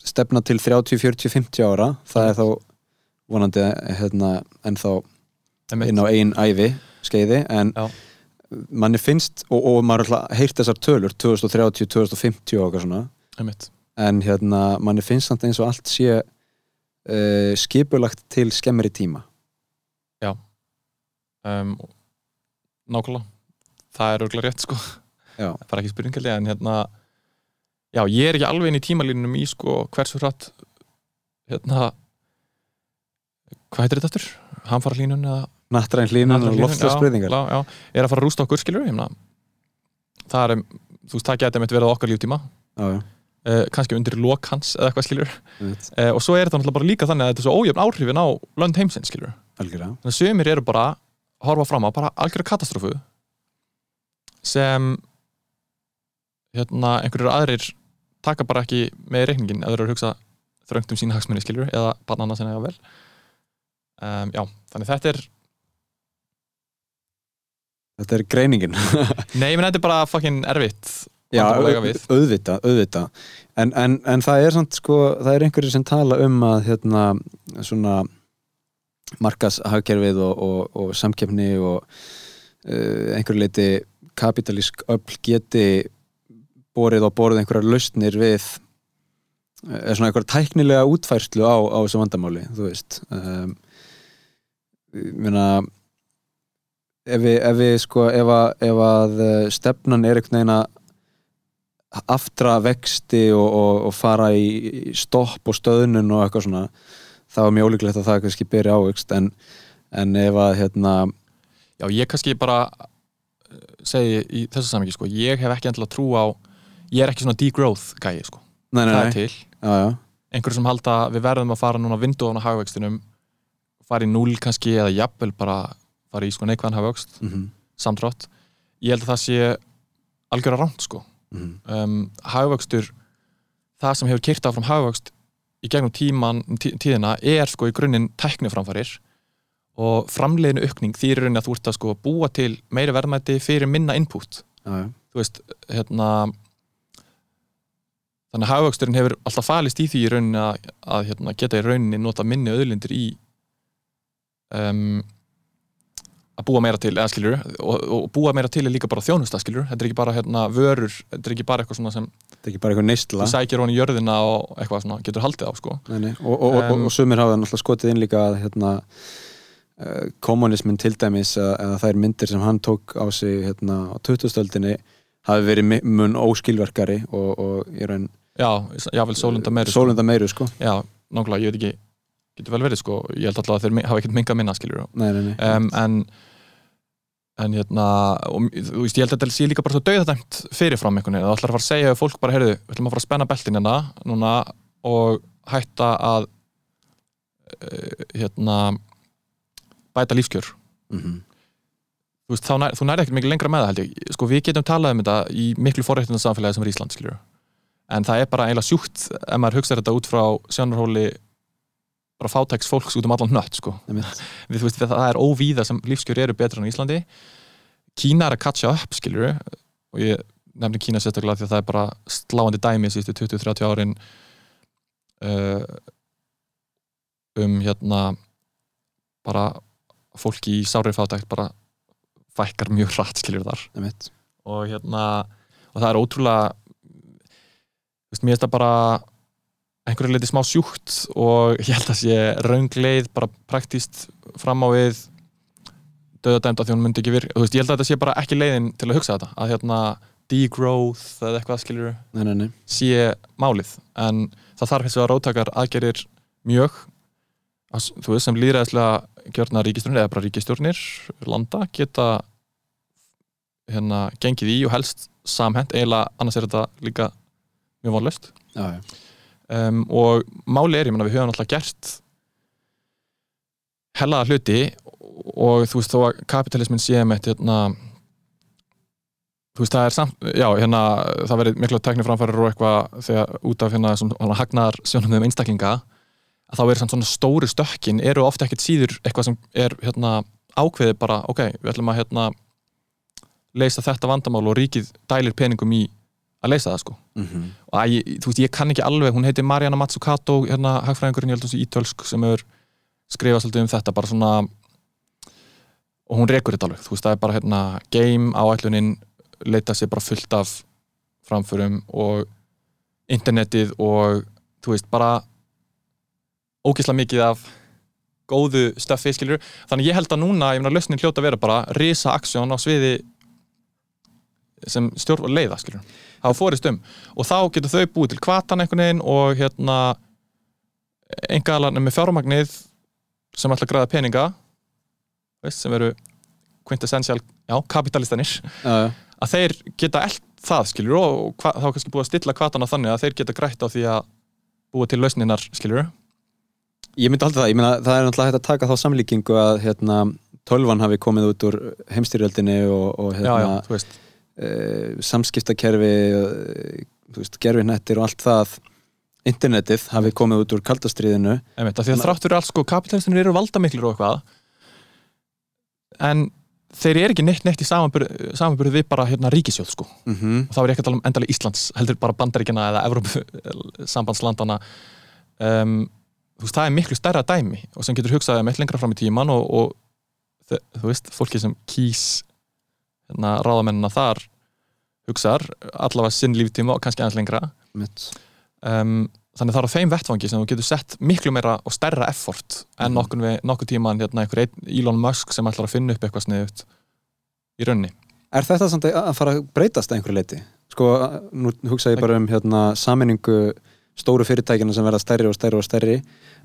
stefna til 30, 40, 50 ára það er þá vonandi hérna, en þá inn á ein ævi skeiði en Já. manni finnst og, og maður heyrt þessar tölur 2030, 2050 og eitthvað svona Einmitt. En hérna manni finnst samt eins og allt sé uh, skipulagt til skemmri tíma. Um, Nákvæmlega. Það er örgulega rétt sko. Já. (laughs) Það er ekki spurningalið en hérna já, ég er ekki alveg inn í tímalínunum í sko hversu hratt hérna hvað heitir þetta aftur? Hamfara línun eða? Nattræn hlínun og loftslagsbreytingar. já, já, er að fara að rústa okkur skilur það er, þú veist, það geti mitt verið á okkar líftíma. Já, já, uh, kannski undir lok hans eða eitthvað einmitt, uh, og svo er þetta náttúrulega bara líka þannig að þetta er svo ójöfn áhrifin á lönd heimsins algjörlega. Þannig að sömur eru bara horfa fram á bara algjörða katastrófu sem hérna einhverjur aðrir taka bara ekki með reikningin eða eru að hugsa þröngt um sína hagsmunni skilur eða bara annað sem eiga vel. Um, já, þannig þetta er þetta er greiningin. (laughs) Nei, menn þetta er bara fucking erfitt Já, auðvitað, auðvitað en, en, en það er samt sko það er einhverju sem tala um að hérna svona markashagkerfið og, og, og samkeppni og uh, einhverju leiti kapitalísk öll geti borið á borð einhverjar lausnir við er svona einhverja tæknilega útfærslu á, á þessu vandamáli þú veist. Um, ég meina ef við, ef við sko ef að, ef að eh, stefnan er einhvern veginn að aftra vexti og, og, og fara í stopp og stöðnun og eitthvað svona þá er mjög ólíklegt að það kannski beri ávegst en, en ef að hérna Já, ég kannski bara eh, segi í þessu samingi, sko, ég hef ekki endilega trú á, ég er ekki svona degrowth gæi, sko, nei, nei, það er til. Já, já, einhverju sem halda að við verðum að fara núna vindu á hagvextinum fara í núl kannski eða jafnvel bara fara í sko neikvæðan hagvöxt mm samdrátt, ég held að það sé algjörða rámt sko -hmm. um, hagvöxtur það sem hefur kyrt áfram hagvöxt í gegnum tíman, tí, tíðina er sko í grunninn tækniframfarir og framleiðinu aukning því er rauninni að þú ert að sko búa til meiri verðmæti fyrir minna input já, þú veist, hérna þannig að hagvöxturinn hefur alltaf falist í því í rauninni að, að hérna, geta í rauninni nota minni auðlindir í um, að búa meira til, eða skiljur og, og búa meira til er líka bara þjónusta skiljur þetta er ekki bara hérna, vörur, þetta er ekki bara eitthvað svona sem þetta er ekki bara eitthvað neistla þú sækir honi í jörðina og eitthvað svona getur haldið á sko nei, nei. og, og, og, Um, og sumir hafa náttúrulega skotið inn líka að hérna uh, kommunismin til dæmis eða, þær myndir sem hann tók á sig hérna á 2000-stöldinni hafi verið mun óskilverkari og, og í raun já, jável sólunda meira sko. sólunda meiru sko já, nákvæmlega, ég veit ekki getur vel verið sko, ég held alltaf að þeir hafa ekkert minga minna skiljur nei, nei, nei. um, en en hérna og, þú veist, ég held að þetta sé líka bara svo dauðadæmt fyrirfram einhvern veginn, það ætlar að fara að segja við fólk bara, heyrðu, við ætlum að fara að spenna beltin hérna núna og hætta að uh, hérna bæta lífskjör. Mm þú veist, þá nær, þú nærði ekkert mikið lengra með það held ég. Sko, við getum talað um þetta í miklu forréttina samfélagi sem er Ísland, skiljur en það er bara eiginlega sjúkt ef maður hugsa þetta út frá sjónarhóli bara fátæks fólks út um allan nött sko. (laughs) við, veist, það er óvíða sem lífskjör eru betra en á Íslandi. Kína er að catcha upp, skilur og ég nefni Kína sérstaklega því að það er bara sláandi dæmi síðustu 20-30 árin uh, um hérna bara fólki í sárið fátækt bara fækkar mjög hratt, skilur þar. Og hérna og það er ótrúlega veist, mér finnst það bara einhverju leiti smá sjúkt og ég held að sé raungleið bara praktíst fram á við döðadæmda því hún myndi ekki virka veist, ég held að þetta sé bara ekki leiðin til að hugsa þetta að hérna degrowth eða eitthvað skilur Nei, nei, nei. sé málið en það þarf hins vegar róttakar aðgerir mjög að, þú veist sem líðræðislega gjörna ríkistjórnir eða bara ríkistjórnir landa geta hérna gengið í og helst samhent eiginlega annars er þetta líka mjög vonlust Já, já. Um, og máli er, ég menna við höfum alltaf gert hellaða hluti og þú veist þó að kapitalismin sé með hérna þú veist það er samt, já hérna það verið mikla tekniframfærir og eitthvað þegar út af hérna svona hagnar sjónum um einstaklinga að þá er samt svona stóru stökkin eru ofta ekkert síður eitthvað sem er hérna ákveðið bara, ok, við ætlum að hérna leysa þetta vandamál og ríkið dælir peningum í að leysa það sko. Mm og að, þú veist, ég kann ekki alveg, hún heitir Mariana Mazzucato, hérna hagfræðingurinn, ég held að þessi ítölsk sem hefur skrifað svolítið um þetta, bara svona og hún rekur þetta alveg, þú veist, það er bara hérna game áætlunin leita sér bara fullt af framförum og internetið og þú veist, bara ógeðslega mikið af góðu stöffi, skilur þannig ég held að núna, ég meina, lausnin hljóta að vera bara risa aksjón á sviði sem stjórn leiða, skilur hafa fórist um. Og þá getur þau búið til kvatan einhvern veginn og hérna engaðalarnir með fjármagnið sem ætla að græða peninga veist, sem eru quintessential, kapitalistanir já. að þeir geta allt það skilur og hva, þá er kannski búið að stilla kvatana þannig að þeir geta grætt á því að búa til lausninar skilur Ég myndi alltaf það, ég meina það er náttúrulega hægt að taka þá samlíkingu að hérna, tölvan hafi komið út úr heimstyrjöldinni og, og já, já, hérna, uh, samskiptakerfi uh, veist, gerfinettir og allt það internetið hafi komið út úr kaldastriðinu að því að þrátt fyrir allt sko kapitalistinir eru valdamiklur og eitthvað en þeir eru ekki neitt neitt í samanburð, samanburð við bara hérna ríkisjóð sko. Mm og þá er ég ekki að tala um endalega Íslands heldur bara bandaríkina eða Evrópu sambandslandana um, þú veist, það er miklu stærra dæmi og sem getur hugsaði með lengra fram í tíman og, og þú veist, fólki sem kýs hérna, ráðamennina þar hugsaðar, allavega sinn líftíma og kannski aðeins lengra. Um, þannig það er á þeim vettfangi sem þú getur sett miklu meira og stærra effort en Mhm. nokkur, nokkur tíman hérna, einhver Elon Musk sem ætlar að finna upp eitthvað sniðut í raunni Er þetta samt að fara að breytast einhverju leiti? Sko, nú hugsa ég bara um hérna, saminningu stóru fyrirtækina sem verða stærri og stærri og stærri.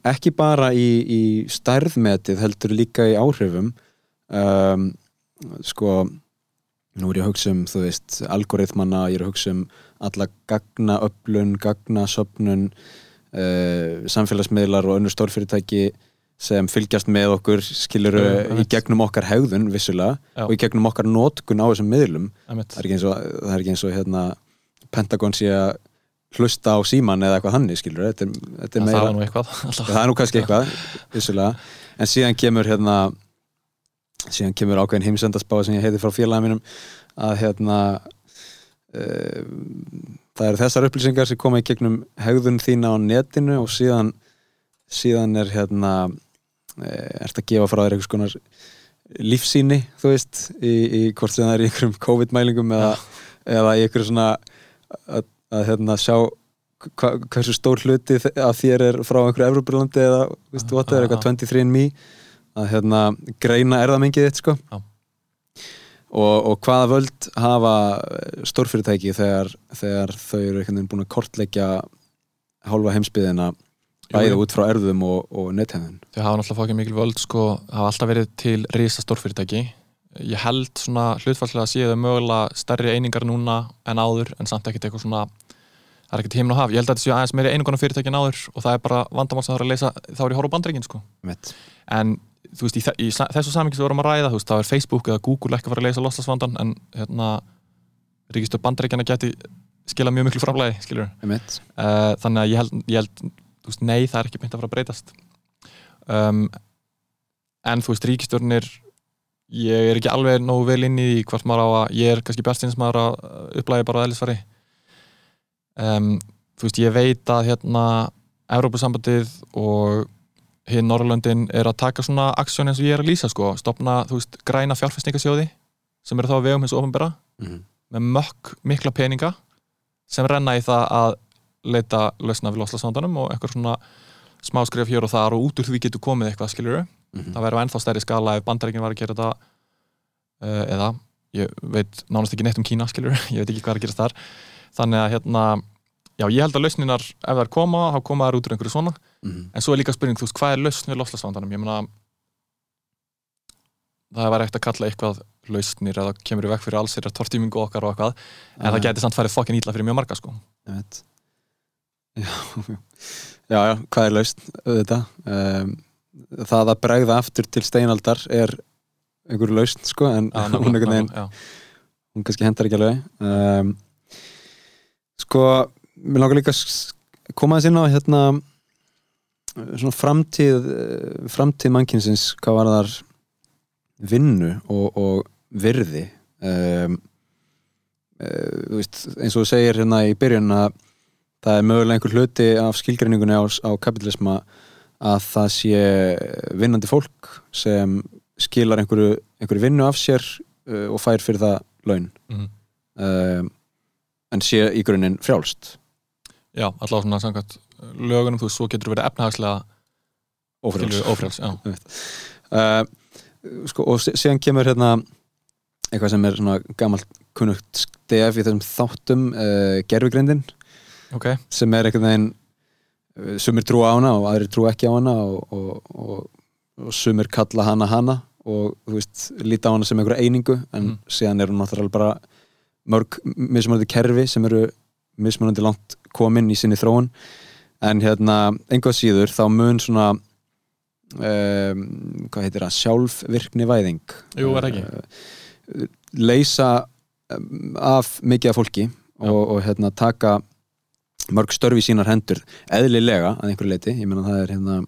Ekki bara í, í stærðmetið heldur líka í áhrifum. Um, sko nú er ég að hugsa um, þú veist algoritmana, ég er að hugsa um alla gagnaöflun, gagnasöfnun uh, samfélagsmiðlar og önnur stórfyrirtæki sem fylgjast með okkur skilur Jú, í gegnum okkar hegðun vissulega Já. og í gegnum okkar nótkun á þessum miðlum það er og, það er ekki eins og hérna, Pentagon sé að hlusta á síman eða eitthvað hannig skilur þetta er, þetta er meira það er nú kannski eitthvað vissulega. en síðan kemur hérna síðan kemur ákveðin heimsendaspá sem ég heiti frá félagum mínum að hérna uh, það eru þessar upplýsingar sem koma í gegnum hegðun þína á netinu og síðan síðan er hérna uh, ert að gefa frá þér einhvers konar lífsýni, þú veist í, í hvort sem það er í einhverjum COVID-mælingum eða, eða í einhverjum svona að, að hérna sjá hva, hversu stór hluti af þér er frá einhverju Evropalandi eða veist, what, er eitthvað 23andMe að hérna greina erðamengið þitt sko. Og, og hvaða völd hafa stórfyrirtæki þegar, þegar þau eru búin að kortleggja hálfa heimsbyðina bæði Jú, jú. út frá erðum og, og nethefðun þau hafa náttúrulega fókið mikil völd sko, hafa alltaf verið til risa stórfyrirtæki. Ég held svona hlutfallslega að séu þau mögulega stærri einingar núna en áður en samt ekkert eitthvað svona það er ekkert heiminn að hafa, ég held að þetta séu aðeins meiri einingarnar fyrirtæki en áður og það er bara vandamál sem það er að leysa þá er ég horf á bandreikin sko. Mitt. en þú veist, í, í þessu samingi sem við vorum að ræða, þú veist, þá er Facebook eða Google ekki að fara að leysa loslasvandan en hérna, ríkistöð bandreikjana geti skila mjög miklu framlægi, skilur Mitt. uh, þannig að ég held, ég held þú veist, nei, það er ekki beint að fara að breytast. Um, en þú veist, ríkistjórnir ég er ekki alveg nógu vel inn í hvort maður á að, ég er kannski björnstins maður að upplæði bara að eðlisfari. Um, þú veist, ég veit að hérna Evrópusambandið og hinn Norrlöndin er að taka svona aksjón eins og ég er að lýsa sko, stopna, þú veist, græna fjárfæstingasjóði sem eru þá að vegum hins ofnbera Mhm. með mökk mikla peninga sem renna í það að leita lausna við loslasvandanum og eitthvað svona smáskref hér og þar og út úr því getur komið eitthvað skilur Mhm. það verður á ennþá stærri skala ef bandaríkin var að gera þetta uh, eða ég veit nánast ekki neitt um Kína skilur (laughs) ég veit ekki hvað er að gerast þar þannig að hérna já ég held að lausninar ef þær koma þá koma þær út úr einhverju svona. Mhm. en svo er líka spurning þú veist hvað er lausn við loslasvandanum ég meina það var ekkert að kalla eitthvað lausnir eða kemur í vekk fyrir alls þeirra tortímingu okkar og eitthvað en það geti samt farið fokkin ítla fyrir mjög marga sko. Ég veit. Já, já, já, hvað er laust auðvitað? Um, það að bregða aftur til steinaldar er einhver laust sko en Já, (laughs) hún, einhvern veginn, já. hún kannski hendar ekki alveg. Um, sko mér langar líka að koma þess inn á hérna svona framtíð eh, framtíð mannkynsins hvað var þar vinnu og, og virði. Um, uh, veist, eins og þú segir hérna í byrjun að það er mögulega einhver hluti af skilgreiningunni á, á kapitalisma að það sé vinnandi fólk sem skilar einhverju, einhverju vinnu af sér uh, og fær fyrir það laun. Mhm. um, en sé í grunninn frjálst já, allavega svona samkvæmt lögunum þú veist, svo getur verið efnahagslega ófrjáls já. uh, sko, og sí- síðan kemur hérna eitthvað sem er svona gamalt kunnugt stef í þessum þáttum uh, gerfugrindin ok, sem er einhvern veginn uh, sumir trúa á hana og aðrir trúa ekki á hana og, og, og, og sumir kalla hana hana og þú veist, líta á hana sem einhverja einingu en Mhm. síðan er hún náttúrulega bara mörg mismunandi kerfi sem eru mismunandi langt komin í sinni þróun. En hérna, einhvað síður þá mun svona um, hvað heitir það, sjálfvirkni væðing Jú, er ekki? uh, leysa um, af mikið af fólki og, og hérna taka mörg störf í sínar hendur eðlilega að einhverju leiti ég meina það er hérna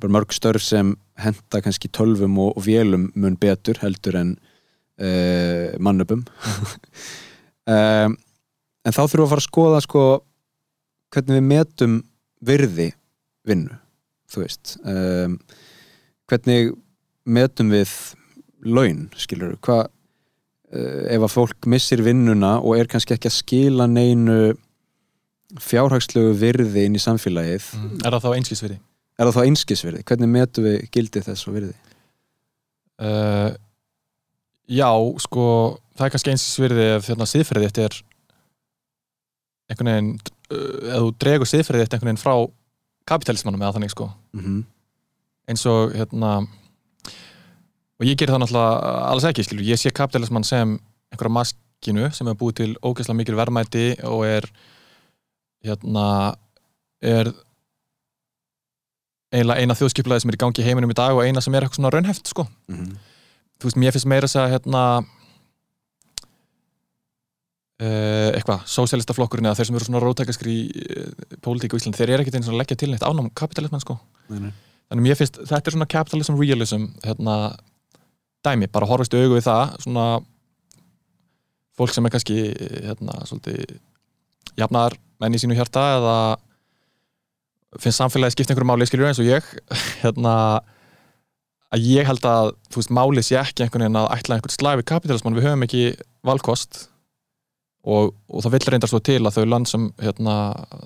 bara mörg störf sem henda kannski tölvum og, og vélum mun betur heldur en uh, mannöpum um, (laughs) en þá þurfum við að fara að skoða sko hvernig við metum virði vinnu þú veist um, hvernig metum við laun, skilur hvað uh, ef að fólk missir vinnuna og er kannski ekki að skila neinu fjárhagslegu virði inn í samfélagið Er það þá einskisveri? er það þá einskisvirði? Hvernig metum við gildi þess og virði? Uh, já, sko það er kannski einskisverði ef hérna siðferðið þetta er einhvern veginn ef þú dregur siðferðið þetta einhvern veginn frá kapitalismannum eða þannig sko Mm -hmm. eins og hérna og ég gerir það náttúrulega alls ekki skilur, ég sé kapitalismann sem einhverja maskinu sem er búið til ógeðslega mikil verðmæti og er hérna er eiginlega eina þjóðskiplaði sem er í gangi í heiminum í dag og eina sem er eitthvað svona raunheft sko Mhm. þú veist, mér finnst meira að segja hérna eitthvað, sósélistaflokkurinn eða þeir sem eru svona rótækaskri í uh, pólitík og Ísland, þeir eru ekkert eins og leggja til neitt ánám kapitalismann sko. Nei, nei. þannig mér finnst, þetta er svona capitalism realism hérna, dæmi, bara í augu við það, svona fólk sem er kannski hérna, svolítið jafnar menn í sínu hjarta eða finnst samfélagi skipta einhverju máli skiljur eins og ég (laughs) hérna að ég held að, þú veist, málið sé ekki einhvern veginn að ætla einhvern slæfi kapitalismann við höfum ekki valkost og, og það vill reyndar svo til að þau land sem, hérna,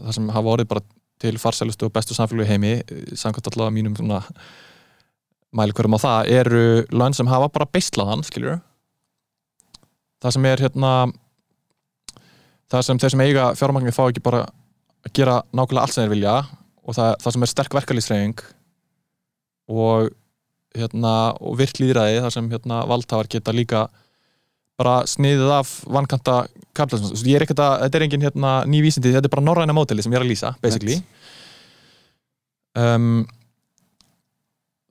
það sem hafa orðið bara til farsælustu og bestu samfélagi í heimi samkvæmt allavega mínum svona mæli hverjum á það, eru land sem hafa bara beislaðan, skiljur það sem er hérna það sem þeir sem eiga fjármagnir fá ekki bara að gera nákvæmlega allt sem þeir vilja og það, það sem er sterk verkalýsreying og hérna, og virk líðræði þar sem hérna, valdhafar geta líka bara sniðið af vankanta kapitalism, ég er ekkert að, þetta er engin hérna, ný vísindi, þetta er bara norræna mótili sem ég er að lýsa, basically. Um,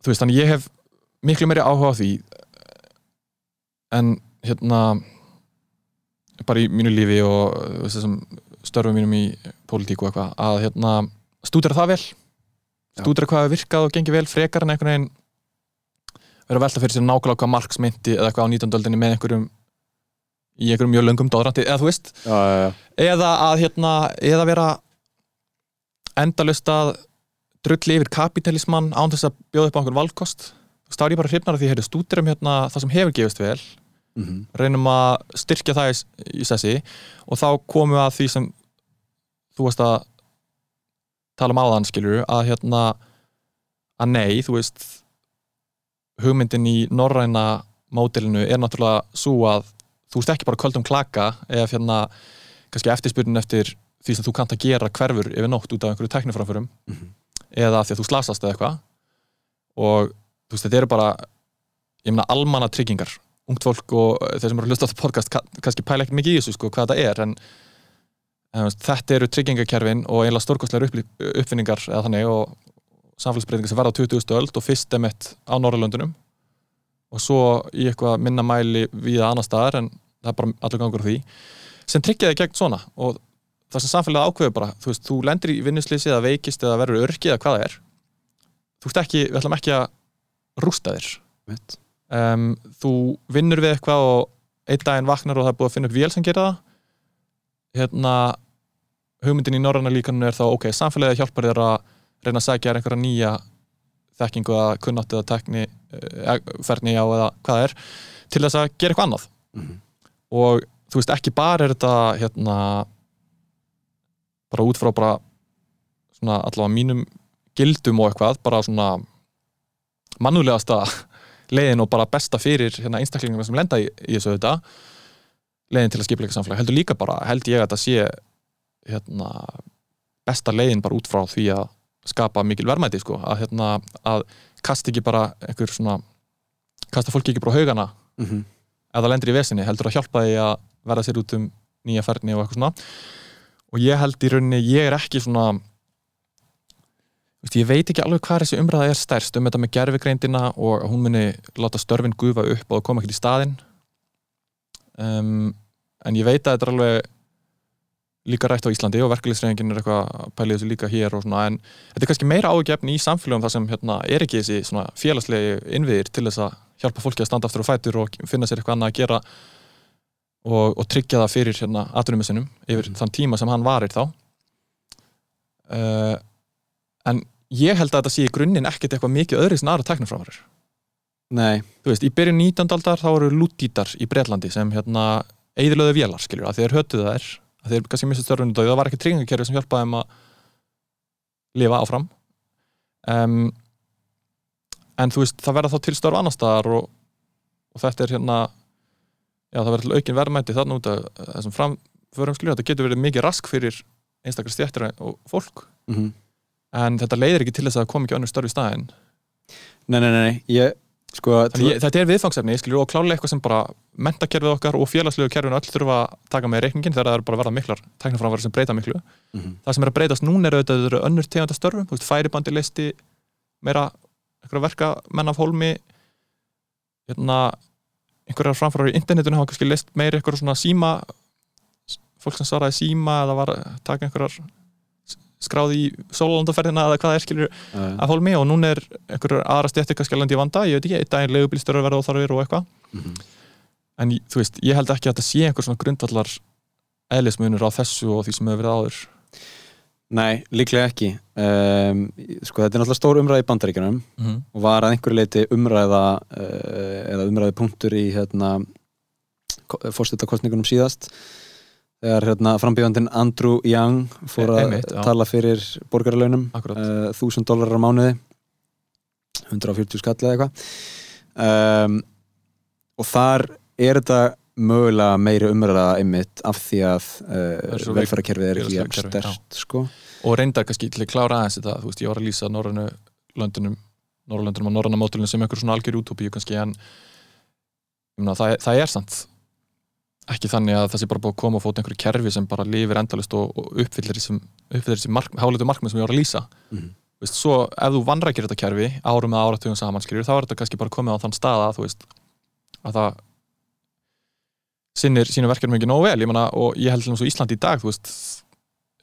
þú veist, þannig ég hef miklu meiri áhuga á því en hérna bara í mínu lífi og veist, þessum störfum mínum í pólitíku og eitthvað, að hérna stúdera það vel. Stúdera hvað hefur virkað og gengið vel frekar en einhvern veginn vera velta fyrir sér nákvæmlega hvað Marx myndi eða eitthvað á 19. öldinni með einhverjum í einhverjum mjög löngum dóðrandi eða þú veist, Já, já, eða að hérna, eða vera endalust að drulli yfir kapitalismann án þess að bjóða upp á einhvern valkost þú veist, þá er ég bara hrifnar af því að stúderum hérna það sem hefur gefist vel Mhm. reynum að styrkja það í, í sessi og þá komum við að því sem þú veist að tala um áðan skilur að hérna að nei, þú veist hugmyndin í norræna mótilinu er náttúrulega svo að þú veist ekki bara köldum klaka ef hérna kannski eftirspurnin eftir því sem þú kannt að gera hverfur yfir nótt út af einhverju tækniframförum Mhm. eða af því að þú slasast eða eitthvað og þú veist þetta eru bara ég meina almanna tryggingar ungt fólk og þeir sem eru að hlusta á þetta podcast ka- kannski pæla ekki mikið í þessu sko hvað þetta er en, en þetta eru tryggingakerfin og eiginlega stórkostlegar uppfinningar eða þannig og samfélagsbreytingar sem verða á 20. öld og fyrst emitt á Norrlöndunum og svo í eitthvað minna mæli við annar staðar en það er bara allur gangur því sem tryggjaði gegn svona. Og það sem samfélagið ákveður bara þú veist, þú lendir í vinnuslýsi eða veikist eða verður örki eða hvað það er þú veist ekki, við ætlum ekki að rústa þér. Um, þú vinnur við eitthvað og einn daginn vaknar og það er búið að finna upp vél sem gera það. Hérna hugmyndin í norræna líkaninu er þá ok, samfélagið hjálpar þér að reyna að segja einhverja nýja þekkingu að kunnátt eða tekni eh, ferni á eða hvað er til þess að gera eitthvað annað. Mhm. Og þú veist ekki bara er þetta hérna bara út frá bara svona allavega mínum gildum og eitthvað bara svona mannulegasta (laughs) leiðin og bara besta fyrir hérna einstaklingarna sem lenda í, í þessu þetta leiðin til að skipleika samfélag. Heldur líka bara, held ég að þetta sé hérna besta leiðin bara út frá því að skapa mikil verðmæti sko, að hérna að kasta ekki bara einhver svona kasta fólki ekki bara á haugana. Mhm. Ef það lendir í vesinni, heldur að hjálpa því að verða sér út um nýja ferni og eitthvað svona. Og ég held í rauninni ég er ekki svona veist, ég veit ekki alveg hvað þessi umræða er stærst um þetta með gerfigreindina og hún muni láta störfin gufa upp og koma ekkert í staðinn. Um, en ég veit að þetta er alveg líka rætt á Íslandi og verkefliðsreifingin er eitthvað að pæli þessu líka hér og svona en þetta er kannski meira ágefni í samfélögum þar sem hérna, er ekki þessi félagslegi innviðir til þess að hjálpa fólki að standa aftur á fætur og finna sér eitthvað annað að gera og, og tryggja það fyrir hérna atvinnum sinum yfir Mhm. þann tíma sem hann varir þá uh, en ég held að þetta sé í grunninn ekkert eitthvað mikið öðru sem aðra tæknifrávarir nei, þú veist, í byrjun 19. aldar þá eru lútítar í Breitlandi sem hérna eðilöðu vélar, skiljur, að þeir hötuðu þær að þeir kannski misstu störfunni döð, það var ekki tryggingakerfi sem hjálpaði þeim að lifa áfram um, en þú veist, það verða þá til störf annar staðar og, og þetta er hérna já, það verður aukin verðmæti þarna út af þessum framförum skiljur, þetta getur verið mikið rask fyrir einstakar stjættir og fólk mm en þetta leiðir ekki til þess að það kom ekki önnur störf í staðinn nei, nei, nei. Ég, sko, Þannig ég, þetta er viðfangsefni, skilur, og klálega eitthvað sem bara mentakerfið okkar og félagslegu kerfinu öll þurfa að taka með reikningin þegar það er bara verða miklar tækniframværi sem breyta miklu. Mhm. Það sem er að breytast núna er auðvitað önnur tegunda störfum, þú veist, færibandi listi, meira einhverja verka menn af hólmi, hérna, einhverjar framfærar í internetinu hafa kannski list meira einhverja svona síma, fólk sem svaraði síma eða var að taka einhverjar skráði í sólandaferðina eða hvað er skilur uh, af hólmi. Og núna er einhverjur aðra stjætti kannski alveg í vanda, ég veit ekki, einn daginn leigubílstjórar verða óþarfir og eitthvað. Mhm. en þú veist, ég held ekki að þetta sé einhver svona grundvallar eðlismunur á þessu og því sem hefur verið áður Nei, líklega ekki um, Sko, þetta er náttúrulega stór umræði í bandaríkjunum mm -hmm. og var að einhverju leiti umræða uh, eða umræði punktur í hérna fórstöldakostningunum síðast þegar hérna frambíðandinn Andrew Young fór E- að einmitt, já. tala fyrir borgarlaunum uh, 1000 dólarar á mánuði 140 skall eða eitthvað um, og þar er þetta mögulega meiri umræða einmitt af því að uh, velferðarkerfið er ekki kerfi, stert sko. og reyndar kannski til að klára aðeins þetta, þú veist, ég var að lýsa norrænu löndunum, norrlöndunum og norræna mótulinu sem einhver svona algjör útópíu kannski en meina, það, það er samt ekki þannig að það sé bara búið að koma og fóta einhverju kerfi sem bara lifir endalist og, og uppfyllir þessum mark, hálutu markmið sem ég var að lýsa Mhm. Þú veist, svo ef þú vannrækir þetta kerfi árum eða áratugum saman skilur, þá er þetta kannski bara komið á þann stað að þú veist að það sinnir sínu verkefnum ekki nógu vel ég meina, og ég held þess að Ísland í dag þú veist,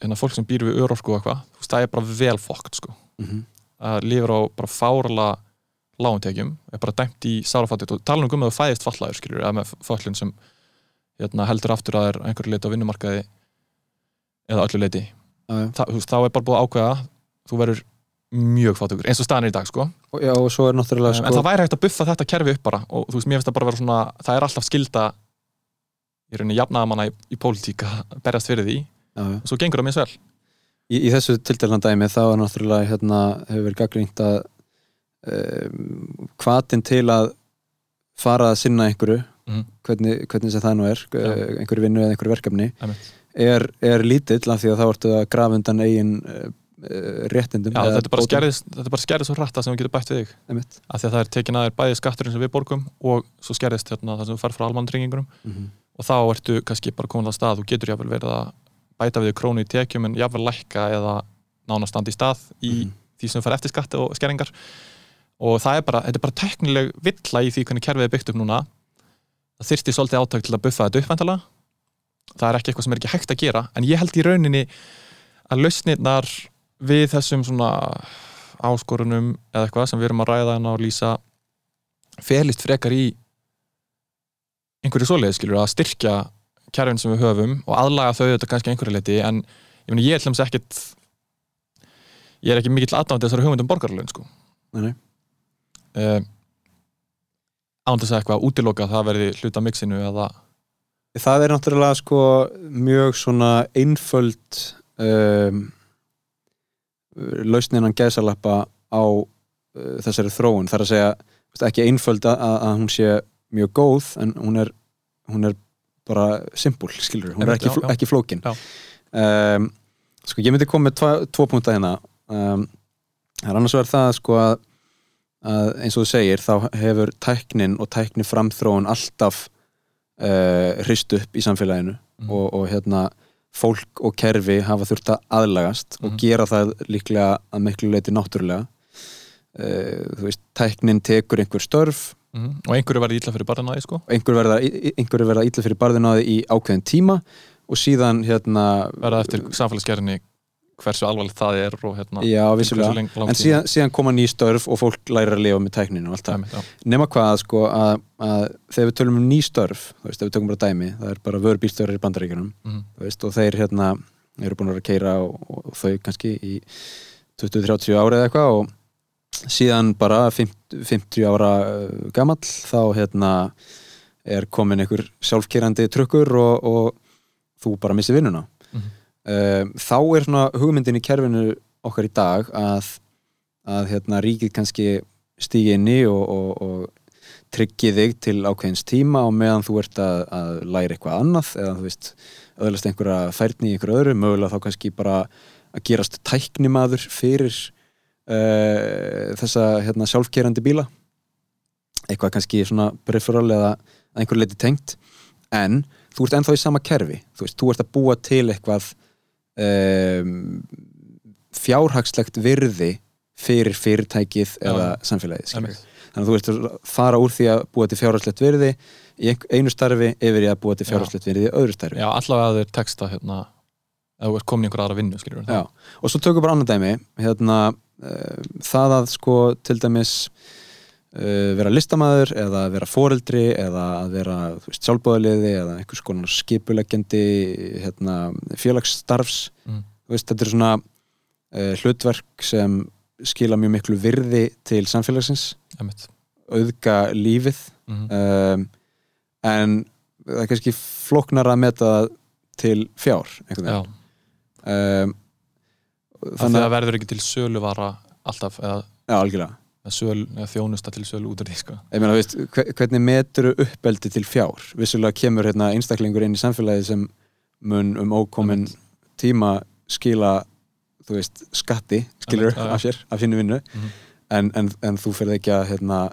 hérna fólk sem býr við örorku og eitthvað, þú veist, það er bara vel fokkt sko. Mhm. að lifur á bara fárala láguntekjum, er bara dæmt í sárafattit og tala um að þú fæðist fallaður skilur, eða með föllun sem hérna, heldur aftur að er einhverju leiti á vinnumarkaði eða öllu leiti. Þa, þú veist, þá er bara búið að ákveða þú verður mjög fátugur, eins og staðan er í dag sko. Og, já, og svo er náttúrulega en sko, það væri hægt að buffa þetta kerfi upp bara og þú veist, mér finnst það bara vera svona það er alltaf skilda í rauninni jafnaðamanna í, í pólitík að berjast fyrir því já, já. og svo gengur það mjög svel í, í þessu tildelna dæmi þá er náttúrulega hérna, hefur verið gaggrínt að um, hvatin til að fara að sinna einhverju Mhm. hvernig, hvernig sem það nú er Já. einhverju vinnu eða einhverju verkefni er, er lítill af því að þá ertu að grafa undan eigin uh, réttindum þetta er bara er bara skerðist svo rætta sem þú getur bætt við þig af því að það er tekin aðeir bæði skatturinn sem við borgum og svo skerðist hérna það sem þú fær frá almanntryggingunum Mhm. Og þá ertu kannski bara komin á stað. Þú getur jáfnvel verið að bæta við krónu í tekjum en jáfnvel lækka eða nánast standa í stað í Mhm. því sem fær eftir skatt og skerringar og það er bara, þetta er bara teknileg villa í því hvernig kerfið er byggt upp núna. Það þyrfti svolítið átök til að buffa þetta uppvæntalega það er ekki eitthvað sem er ekki hægt að gera. En ég held í rauninni að lausnirnar við þessum svona áskorunum eða eitthvað sem við erum að ræða en að lýsa felist frekar í einhverju svoleið skilur að styrkja kerfin sem við höfum og aðlaga þau þetta kannski einhverju leiti en ég, meni, ég er hljóms ekkit ég er ekki mikill aðdáðandi þessari hugmyndum borgarlögn sko. Nei, nei. uh, án þess að eitthvað útiloka að það verði hluta mixinu eða það er náttúrulega sko mjög svona einföld um, lausninan gæsalappa á uh, þessari þróun þar að segja ekki einföld að, að hún sé mjög góð en hún er, hún er bara simpul, skilur, hún er ekki, já, já. ekki flókin um, sko ég myndi koma með tva, tvo punta hérna um, það er annars vegar það sko að, að eins og þú segir þá hefur tæknin og tækni framþróun alltaf uh, hrist upp í samfélaginu Mhm. og, og hérna fólk og kerfi hafa þurft að aðlagast og Mhm. gera það líklega að miklu leiti náttúrulega uh, þú veist, tæknin tekur einhver störf mm, og einhverju verði illa fyrir barnaði sko. einhver verða, ítla fyrir barðin á því í ákveðin tíma og síðan hérna verða eftir samfélagsgerðinni hversu alvarlegt það er og hérna Já, vissulega, en síðan, síðan koma ný störf og fólk læra að lifa með tækninu og allt það. Nema hvað sko að, að þegar við tölum um ný störf þú veist, ef við tökum bara dæmi, það er bara vörubílstjórar í bandaríkjunum mhm, þú veist, og þeir hérna eru búin að vera að keira og, og þau kannski í 20-30 ári eða eitthvað og síðan bara 50, 50 ára uh, gamall þá hérna er komin einhver sjálfkerandi trukkur og, og þú bara missi vinnuna Mhm. um, þá er svona hugmyndin í kerfinu okkar í dag að, að hérna ríkið kannski stígi inn í og, og, og tryggi þig til ákveðins tíma og meðan þú ert að, að læra eitthvað annað eða þú veist, öðlast einhverja færni í einhverju öðru, mögulega þá kannski bara að gerast tæknimaður fyrir uh, þessa hérna, sjálfkerandi bíla. Eitthvað kannski svona peripheral eða að einhverju leiti tengt. En þú ert ennþá í sama kerfi. Þú veist, þú ert að búa til eitthvað um, fjárhagslegt virði fyrir fyrirtækið Já, eða samfélagið þannig að þú ert að fara úr því að búa til fjárhagslegt virði í ein- einu starfi yfir í að búa til Já. fjárhagslegt virði í öðru starfi. Já, allavega að þeir texta hérna ef þú ert komin í einhver aðra vinnu, og svo tökum bara annað dæmi. Hérna, uh, það að sko til dæmis uh, vera listamaður eða vera foreldri eða að vera sjálfbóðaliði eða einhvers konar skipuleggjandi hérna, félagsstarfs Mm. veist, þetta er svona uh, hlutverk sem skila mjög miklu virði til samfélagsins. Auðga lífið. Mm um, en það er kannski flóknar að meta til fjár einhvern veginn um, þannig að það verður ekki til söluvara alltaf, eða, Já, algjörlega. söl, þjónusta til sölu út af því, sko Ég meina, veist, hve- hvernig metur uppeldi til fjár? Vissulega kemur hérna einstaklingur inn í samfélagi sem mun um ókomin tíma skila, veist, skatti, skilur já. af sér, af sinni vinnu, Mhm. en, en, en þú ferð ekki að, hérna,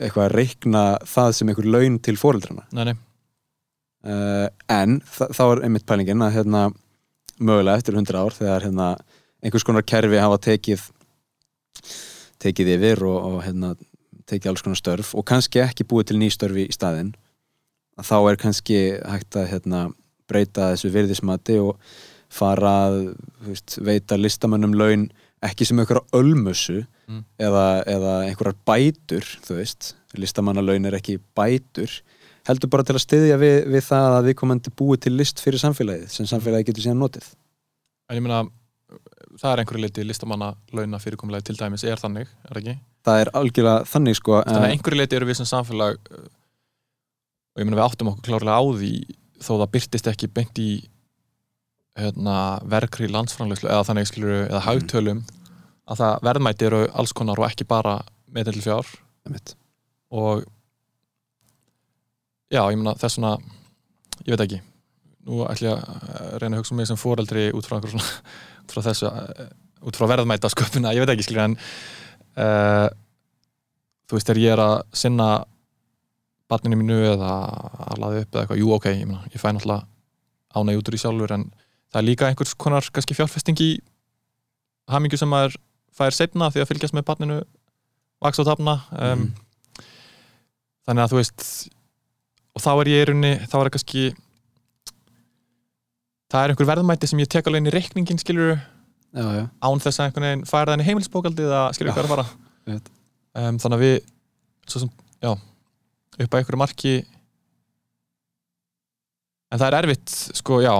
eitthvað að reikna það sem einhver laun til fóreldrana. Nei, nei, Uh, en þa þá er einmitt pælingin að, hérna, mögulega eftir 100 ár, þegar, hérna, einhvers konar kerfi hafa tekið tekið yfir og, og hérna, tekið alls konar störf og kannski ekki búið til ný störfi í staðinn að þá er kannski hægt að hérna, breyta þessu virðismati og fara að veist, veita listamönnum laun ekki sem einhverja ölmusu Mm. eða, eða einhverjar bætur þú veist, listamannalaun er ekki bætur heldur bara til að styðja við, við það að við komandi búið til list fyrir samfélagið sem samfélagið getur síðan notið. En ég meina það er einhverju leiti listamanna launa fyrirkomlega til dæmis er þannig, er ekki? það er algjörlega þannig sko Þannig að eh, einhverju leiti eru við sem samfélag uh, og ég meina við áttum okkur klárlega á því þó það byrtist ekki beint í hérna, verkri landsframlegslu eða þannig skilur eða hagtölum að það verðmæti eru alls konar og ekki bara með til fjár og já, ég meina þess svona ég veit ekki nú ætlum ég að reyna að hugsa um mig sem foreldri út frá, svona, (laughs) út frá þessu eh, út frá verðmæta sköpuna, ég veit ekki skilur en uh, þú veist þegar ég er að sinna barninu mínu eða að laði upp eða eitthvað, jú ok, ég, meina, ég fæ náttúrulega ánæg út úr í sjálfur en það er líka einhvers konar kannski fjárfesting í hamingju sem maður fær setna því að fylgjast með barninu vaks og tafna um, Mhm. þannig að þú veist og þá er ég í rauninni þá er það kannski það er einhver verðmæti sem ég tek alveg inn í reikningin já, án þess að einhvern veginn færa það inn í heimilsbókaldi eða skilur Já, hvað er að fara. um, þannig að við svo sem, já, upp að einhverju marki en það er erfitt sko, já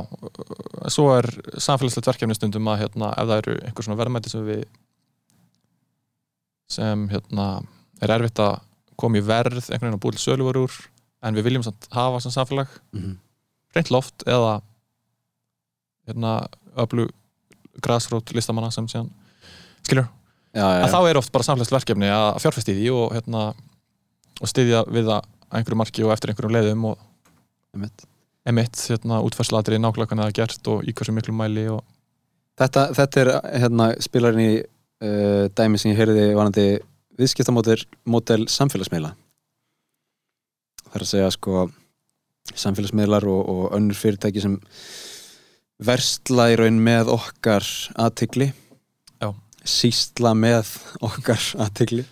svo er samfélagslegt verkefni stundum að hérna, ef það eru einhver svona verðmæti sem við sem hérna er erfitt að koma í verð einhvern veginn að búið til söluvar úr en við viljum samt hafa sem samfélag Mhm. reynt loft eða hérna öflug grassrót listamanna sem síðan skilur, já, já, að já. þá er oft bara samfélagsverkefni að fjárfesti í því og hérna og styðja við að einhverju marki og eftir einhverjum leiðum og Einmitt. emitt, hérna, útfærsladri nákvæmlega hvernig það er gert og í hversu miklu mæli og Þetta, þetta er hérna spilarinn í uh, dæmi sem ég heyrði vanandi viðskiptamódel módel samfélagsmiðla það er að segja sko samfélagsmiðlar og, og önnur fyrirtæki sem versla í raun með okkar aðtigli Já. sístla með okkar aðtigli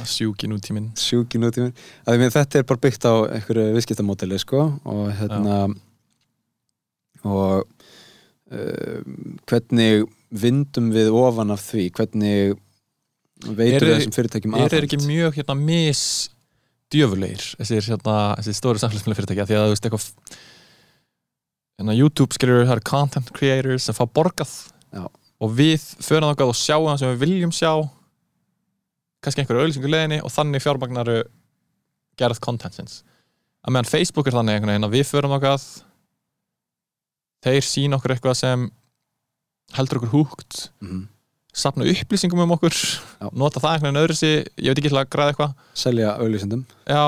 að sjúki nútíminn. Sjúki nútíminn. Að því mér þetta er bara byggt á einhverju viðskiptamódeli sko og hérna og uh, hvernig vindum við ofan af því? Hvernig veitur Eru- þessum fyrirtækjum er þeir aðhald? ekki mjög hérna mis djöfulegir þessir, hérna, þessir stóri samfélagsmiðla fyrirtækja því að þú veist eitthvað hérna YouTube skilur það eru content creators sem fá borgað Já. og við förum þangað og sjáum það sem við viljum sjá kannski einhverju auðlýsingu leiðinni og þannig fjármagnaru gerð contentsins að meðan Facebook er þannig einhvern veginn að við förum þangað þeir sína okkur eitthvað sem heldur okkur húgt Mhm. Safna upplýsingum um okkur nota það einhvern veginn öðru sig ég veit ekki til að græða eitthvað. Selja auðlýsendum já.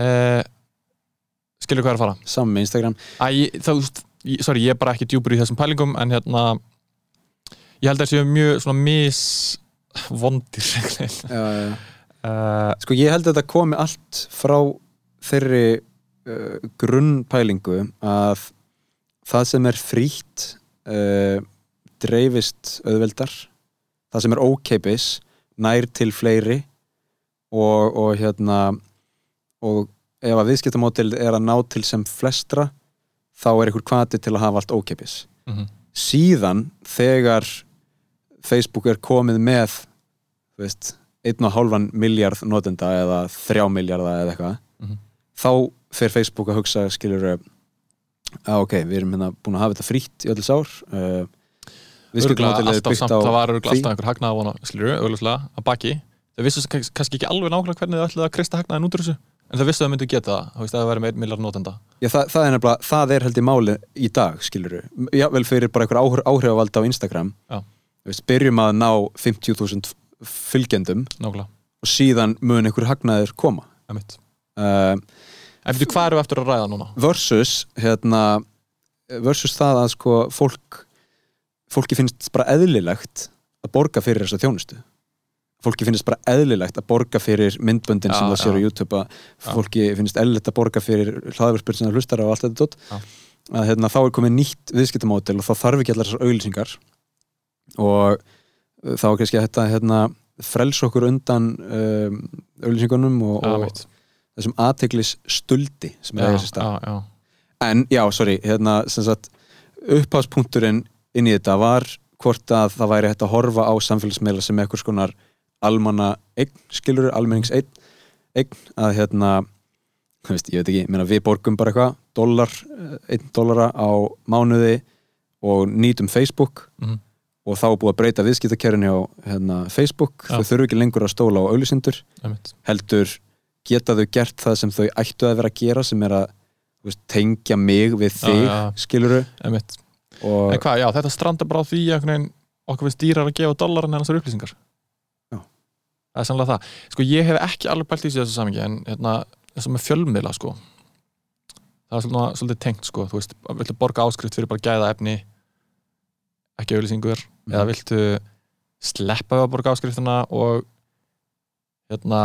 Eh, skilur hvað er að fara? Saman með Instagram. Æ, þá, sorry, ég er bara ekki djúpur í þessum pælingum en hérna ég held að það séu mjög svona misvondir uh, (laughs) já, já. Sko ég held að þetta komi allt frá þeirri uh, grunnpælingu að það sem er frítt uh, dreifist auðveldar það sem er ókeipis nær til fleiri og, og hérna og ef að viðskiptamótil er að ná til sem flestra þá er einhver kvati til að hafa allt ókeipis Mhm. síðan þegar Facebook er komið með þú veist, einn og hálfan miljard notenda eða þrjá miljarda eða eitthvað Mhm. þá fer Facebook að hugsa skilur að ok, við erum hérna búin að hafa þetta frítt í öllu sár uh, Alltaf byggt samt, á það var örgulega því. alltaf einhver hagnað á hana, skilur, augljóslega, að baki. Þau vissu kann- kannski ekki alveg nákvæmlega hvernig þau ætlaði að kristja hagnaðin út úr þessu en þau vissu að þau myndu geta það, þú veist, að það væri með 1 miljard notenda. Já, það, það er nefnilega, það er held í máli í dag, skilur Já, vel fyrir bara einhver áhrif, áhrifavald á Instagram. Já. Þú veist, byrjum að ná 50.000 fylgjendum nákvæmlega, og síðan mun einhver hagnaður koma. Emitt uh, En veitu, hvað við eftir að ræða núna? versus hérna, versus það að sko fólk fólki finnst bara eðlilegt að borga fyrir þessa þjónustu. Fólki finnst bara eðlilegt að borga fyrir myndböndin sem Já, það sér á já. YouTube fólki finnst eðlilegt að borga fyrir hlaðverspyr sem það hlustar á allt þetta Já. að hérna, þá er komið nýtt viðskiptamódel og þá þarf ekki allar þessar auglýsingar. Og uh, þá er kannski að þetta hérna, frels okkur undan um, auglýsingunum og, Já, og þessum aðteglis stuldi sem er Já, þessi stað. já, já, En já, sorry, hérna sem sagt uppháspunkturinn inn í þetta var hvort að það væri hægt að horfa á samfélagsmeila sem eitthvað skonar almanna eign, skilur, almennings eign, eign að hérna veist, ég veit ekki, meina við borgum bara eitthvað dólar, eh, einn dólara á mánuði og nýtum Facebook Mhm. og þá er búið að breyta viðskiptakjörni á hérna, Facebook, Já. þau þurfu ekki lengur að stóla á auðlýsindur emitt heldur geta þau gert það sem þau ættu að vera að gera sem er að veist, tengja mig við þig já. skiluru Emitt og En hvað, já, þetta strandar bara á því að okkur finnst dýrar að gefa dólar en þessar upplýsingar Já. Það er sannlega það Sko, ég hef ekki alveg pælt í þessu samingi en hérna, þess að með fjölmiðla, sko það er svona, svolítið tengt, sko þú veist, viltu borga áskrift fyrir bara gæða efni ekki auðlýsingur Mhm. eða viltu sleppa við að borga áskriftina og hérna,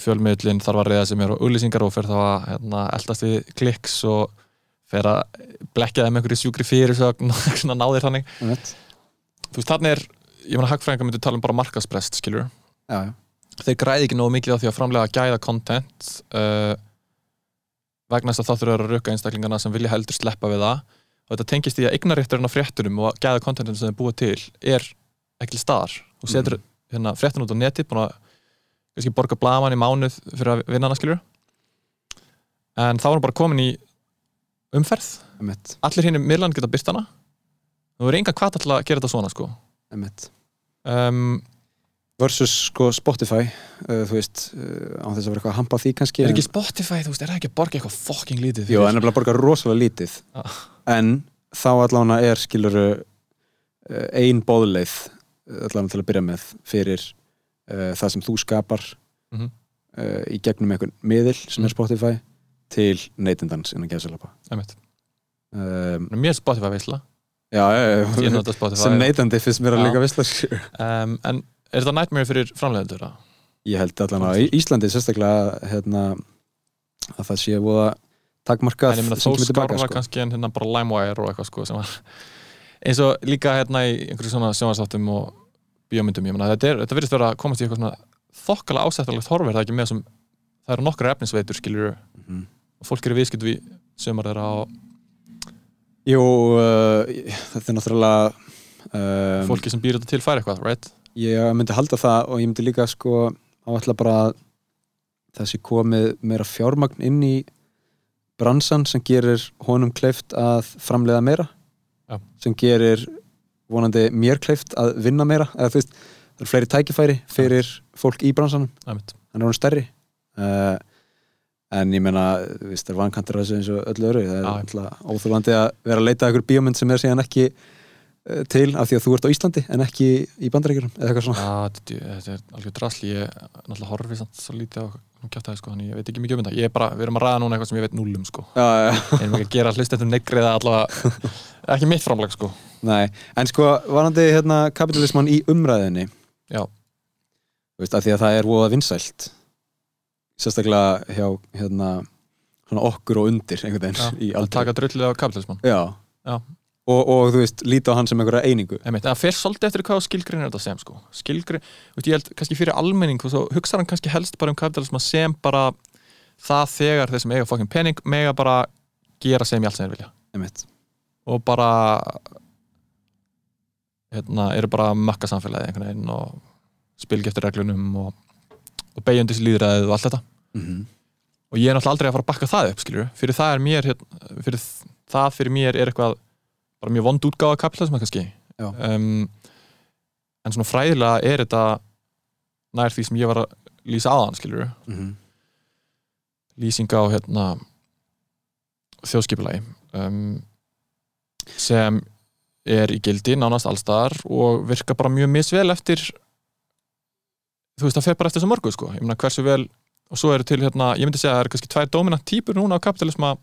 fjölmiðlinn þarf að reyða mér á auðlýsingar og fer þá að hérna, eldast við kliks og fer að blekja þeim einhverju sjúkri fyrir svo að (laughs) ná þér þannig Einmitt. þú veist, þannig er, ég meina hagfræðingar myndu tala um bara markasprest, skilur já, já. þeir græði ekki nógu mikið á því að framlega gæða content uh, vegna þess að þá þurfa að rauka einstaklingana sem vilja heldur sleppa við það og þetta tengist í að eignarétturinn á fréttunum og gæða contentin sem þeir búa til er ekki staðar og setur Mhm. hérna, fréttun út á neti búin að kannski borga blaman í mánuð fyrir að vinna hana skilur en þá er hann bara komin í umferð Einmitt. allir hinn miðlan geta byrt hana þú verður enga hvað til að gera þetta svona sko um, versus sko Spotify uh, þú veist, uh, á þess að vera eitthvað að hampa því kannski er en- ekki Spotify, þú veist, er það ekki að borga eitthvað fucking lítið Jú, en er bara að borga rosalega lítið Já. en þá allavega er skiluru uh, ein bóðleið uh, allavega til að byrja með fyrir uh, það sem þú skapar Mhm. uh, í gegnum einhvern miðil sem er Mhm. Spotify til neytindans innan geðsalapa um, Mér er Spotify Spotify sem neytandi finnst mér að líka vissla um, En er þetta nightmare fyrir framleiðendur? eða? Ég held allan að Íslandi sérstaklega hérna, að það sé að meina sem þó kemur tilbaka, skarra sko. kannski en hérna bara LimeWire og eitthvað sko (laughs) eins og líka hérna í einhverju svona sjónvarsáttum og bíómyndum ég meina þetta, er, þetta virðist vera að komast í eitthvað svona þokkala ásættalegt horfir það ekki með sem það eru nokkra efnisveitur skilur Mhm. Og fólk eru viðskipt við sömur þeirra og Jú, uh, þetta er náttúrulega um, fólki sem býr þetta til fær eitthvað, right? Ég myndi halda það og ég myndi líka sko áætla bara að þessi komið meira fjármagn inn í bransan sem gerir honum kleift að framleiða meira Já. sem gerir vonandi mér kleift að vinna meira eða þú veist, það eru fleiri tækifæri fyrir fólk í bransanum, Æmitt. hann er hann stærri uh, en ég meina þú veist, það er vankantur að þessu eins og öllu öru það er alltaf óþúlandi að vera að leita ykkur bíómynd sem er síðan ekki uh, til af því að þú ert á Íslandi en ekki í bandaríkjurum eða eitthvað svona. Já, þetta, þetta er alveg drasli ég náttúrulega horfi samt svo lítið á hún kjátt sko, þannig ég veit ekki mikið um þetta. Ég er bara, við erum að ræða núna eitthvað sem ég veit núlum sko. Já, já, já. ég erum ekki að gera hlust eftir negriða allavega (laughs) ekki mitt framlag sko. Nei, en sko varandi hérna kapitalisman í umræðinni Já. þú veist, af því að það er voða vinsælt sérstaklega hjá hérna svona okkur og undir einhvern veginn að taka drullið á kapitalisman Já. Já. Og, og þú veist, líta á hann sem einhverja einingu það fer svolítið eftir hvað skilgrin er þetta sem sko. skilgrin, veist, ég held kannski fyrir almenning og svo hugsa hann kannski helst bara um kapitalisman sem bara það þegar þeir sem eiga fokkin pening mega bara gera sem ég allt sem þeir vilja einmitt. og bara hérna, eru bara makka samfélagi og spilgi eftir reglunum og, og beigjandi sér líðræðið og allt þetta Mm og ég er náttúrulega aldrei að fara að bakka það upp skilur fyrir það er mér hérna, fyrir það fyrir mér er eitthvað bara mjög vond útgáða kapitalisma kannski. Um, en svona fræðilega er þetta nær því sem ég var að lýsa aðan skilur -hmm. lýsing á hérna þjóðskipulagi um, sem er í gildi nánast allstaðar og virka bara mjög misvel eftir þú veist það fer bara eftir þessu mörgu sko. Ég meina hversu vel og svo eru til hérna, ég myndi segja að það eru kannski tvær dominant típur núna á kapitalisma.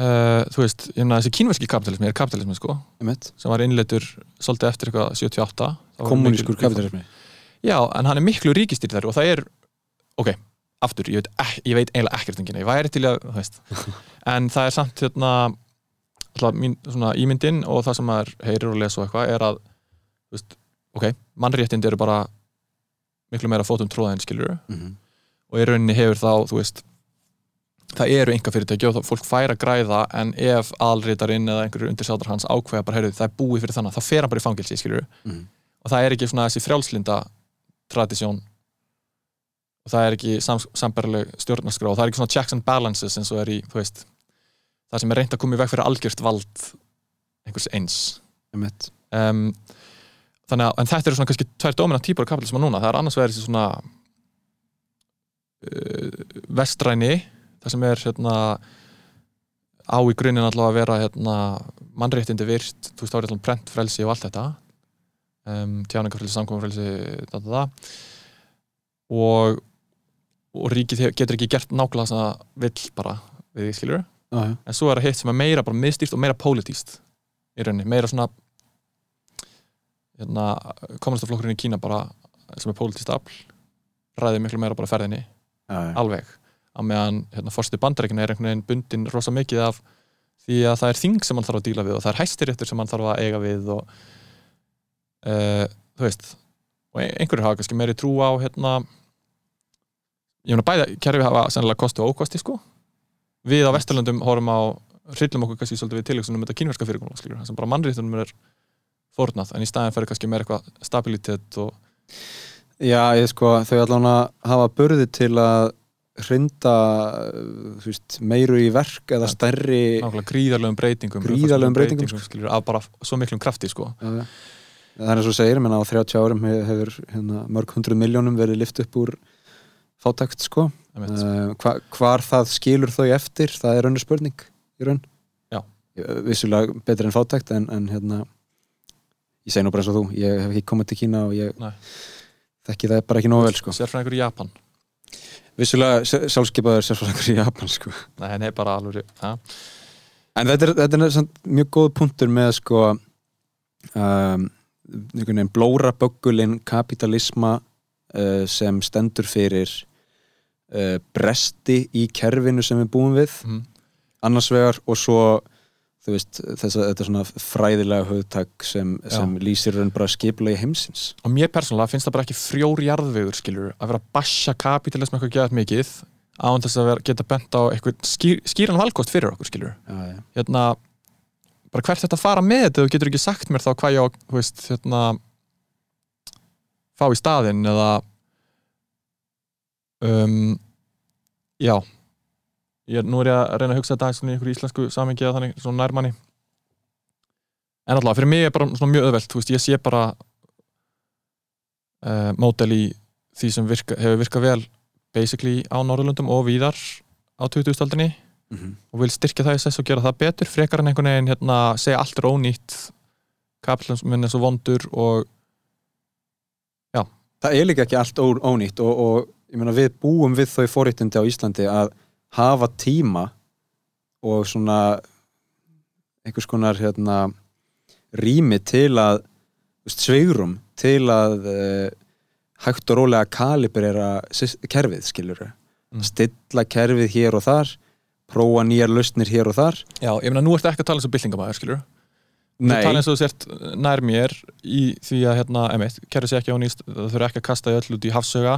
Uh, þú veist, meina þessi kínverski kapitalismi er kapitalismi sko, sem var innleitur svolítið eftir eitthvað 78 Það var Kommunískur kapitalismi. Já, en hann er miklu ríkistýr þar og það er, ok, aftur, ég veit, ek, ég veit eiginlega ekkert um Kína, ég væri til að, þú veist, (laughs) en það er samt hérna, alltaf mín, svona ímyndin og það sem maður heyrir og les og eitthvað er að, þú veist, ok, mannréttindi eru bara miklu meira fótum tróðin, skilur mm -hmm. og í rauninni hefur þá, þú veist, það eru enga fyrirtæki og þá fólk fær að græða en ef aðalritarinn eða einhverjur undirsátar hans ákveða bara, heyrðu, það er búið fyrir þannig, þá fer hann bara í fangilsi, skilur Mhm. og það er ekki svona þessi frjálslinda tradisjón. Og það er ekki sam sambarleg stjórnarskrá. Og það er ekki svona checks and balances eins og er í, þú veist það sem er reynd að koma í veg fyrir algjört vald einhvers eins. Um, þannig að, en þetta eru svona kannski tvær dominant típur af kapitalisma núna, það er annars vegar þessi svona uh, vestræni það sem er hérna á í grunninn allavega að vera hérna, mannréttindi virt, þú veist er alltaf prentfrelsi og allt þetta. Um, tjáningafrelsi, samkomafrelsi da, da, da. og og ríkið getur ekki gert nákvæmlega sem það vill bara við því skiljur en svo er það hitt sem er meira bara miðstýrt og meira pólitíst í rauninni, meira svona hérna, komastaflokkurinn í Kína bara sem er pólitíst afl ræði miklu meira bara ferðinni já. alveg, á meðan hérna, fórstu bandarækina er einhvern veginn bundin rosa mikið af því að það er þing sem hann þarf að díla við og það er hæstiréttur sem hann þarf að eiga við og uh, þú veist og ein- einhverjir hafa kannski meiri trú á hérna ég meina bæða kerfi hafa sennilega kosti og ókosti sko. Við á Vesturlöndum horfum á hryllum okkur kannski svolítið við tilöksunum þetta kínverska fyrirkomulag skilur, það sem bara mannréttunum er fórnað, en í staðin fyrir kannski meira eitthvað stabilitet og Já, ég sko, þau allan að hafa burði til að hrinda veist, meiru í verk eða stærri nákvæmlega gríðarlegum breytingum Gríðarlegum breytingum, sko. skilur, af bara svo miklum krafti sko. Já, já. Það er eins og segir, menn á 30 árum he- hefur hérna, mörg hundru miljónum verið lift upp úr fátækt sko uh, hva, hvar það skilur þau eftir það er önnur spurning í raun Já. Vissulega betur en fátækt en, en hérna ég segi nú bara eins og þú, ég hef ekki komið til Kína og ég Nei. þekki það bara ekki nógu vel sko sérfræðingur í Japan vissulega sjá- sjálfskipaður sérfræðingur í Japan sko Nei, nei, bara alveg ja. En þetta er, þetta er mjög góð punktur með sko um, einhvern veginn blóra böggulinn kapitalisma uh, sem stendur fyrir uh, bresti í kerfinu sem við búum við Mhm. annars vegar og svo þú veist, þess að þetta er svona fræðilega höfðtak sem, Já. sem lýsir raun bara skipulegi heimsins og mér persónulega finnst það bara ekki frjór jarðvegur skilur, að vera að basja kapitalism eitthvað geðað mikið án þess að vera, geta bent á eitthvað skýr, skýran valkost fyrir okkur skilur já, já. hérna bara hvert þetta fara með þetta þú getur ekki sagt mér þá hvað ég á þú veist, hérna fá í staðinn eða um, já ég, nú er ég að reyna að hugsa þetta í einhverju íslensku samengi eða þannig svona nærmanni en alltaf fyrir mig er bara svona mjög öðvelt þú veist, ég sé bara uh, módel í því sem virka, hefur virkað vel basically á Norðurlundum og víðar á 2000-aldinni Mhm. og vil styrkja það í sess og gera það betur frekar en einhvern veginn hérna, segja allt er ónýtt kapitalismin er svo vondur og það er líka ekki allt ónýtt og, og ég meina við búum við þau forréttindi á Íslandi að hafa tíma og svona einhvers konar hérna rými til að þú sveigrum til að uh, hægt og rólega kalibrera kerfið skilur Mm. stilla kerfið hér og þar prófa nýjar lausnir hér og þar. Já, ég meina nú ertu ekki að tala eins og byltingamæður skilur þú Nei, tala eins og þú sért nær mér í því að hérna, emitt, kerri sér ekki ónýst það þurfa ekki að kasta öll út í hafsöga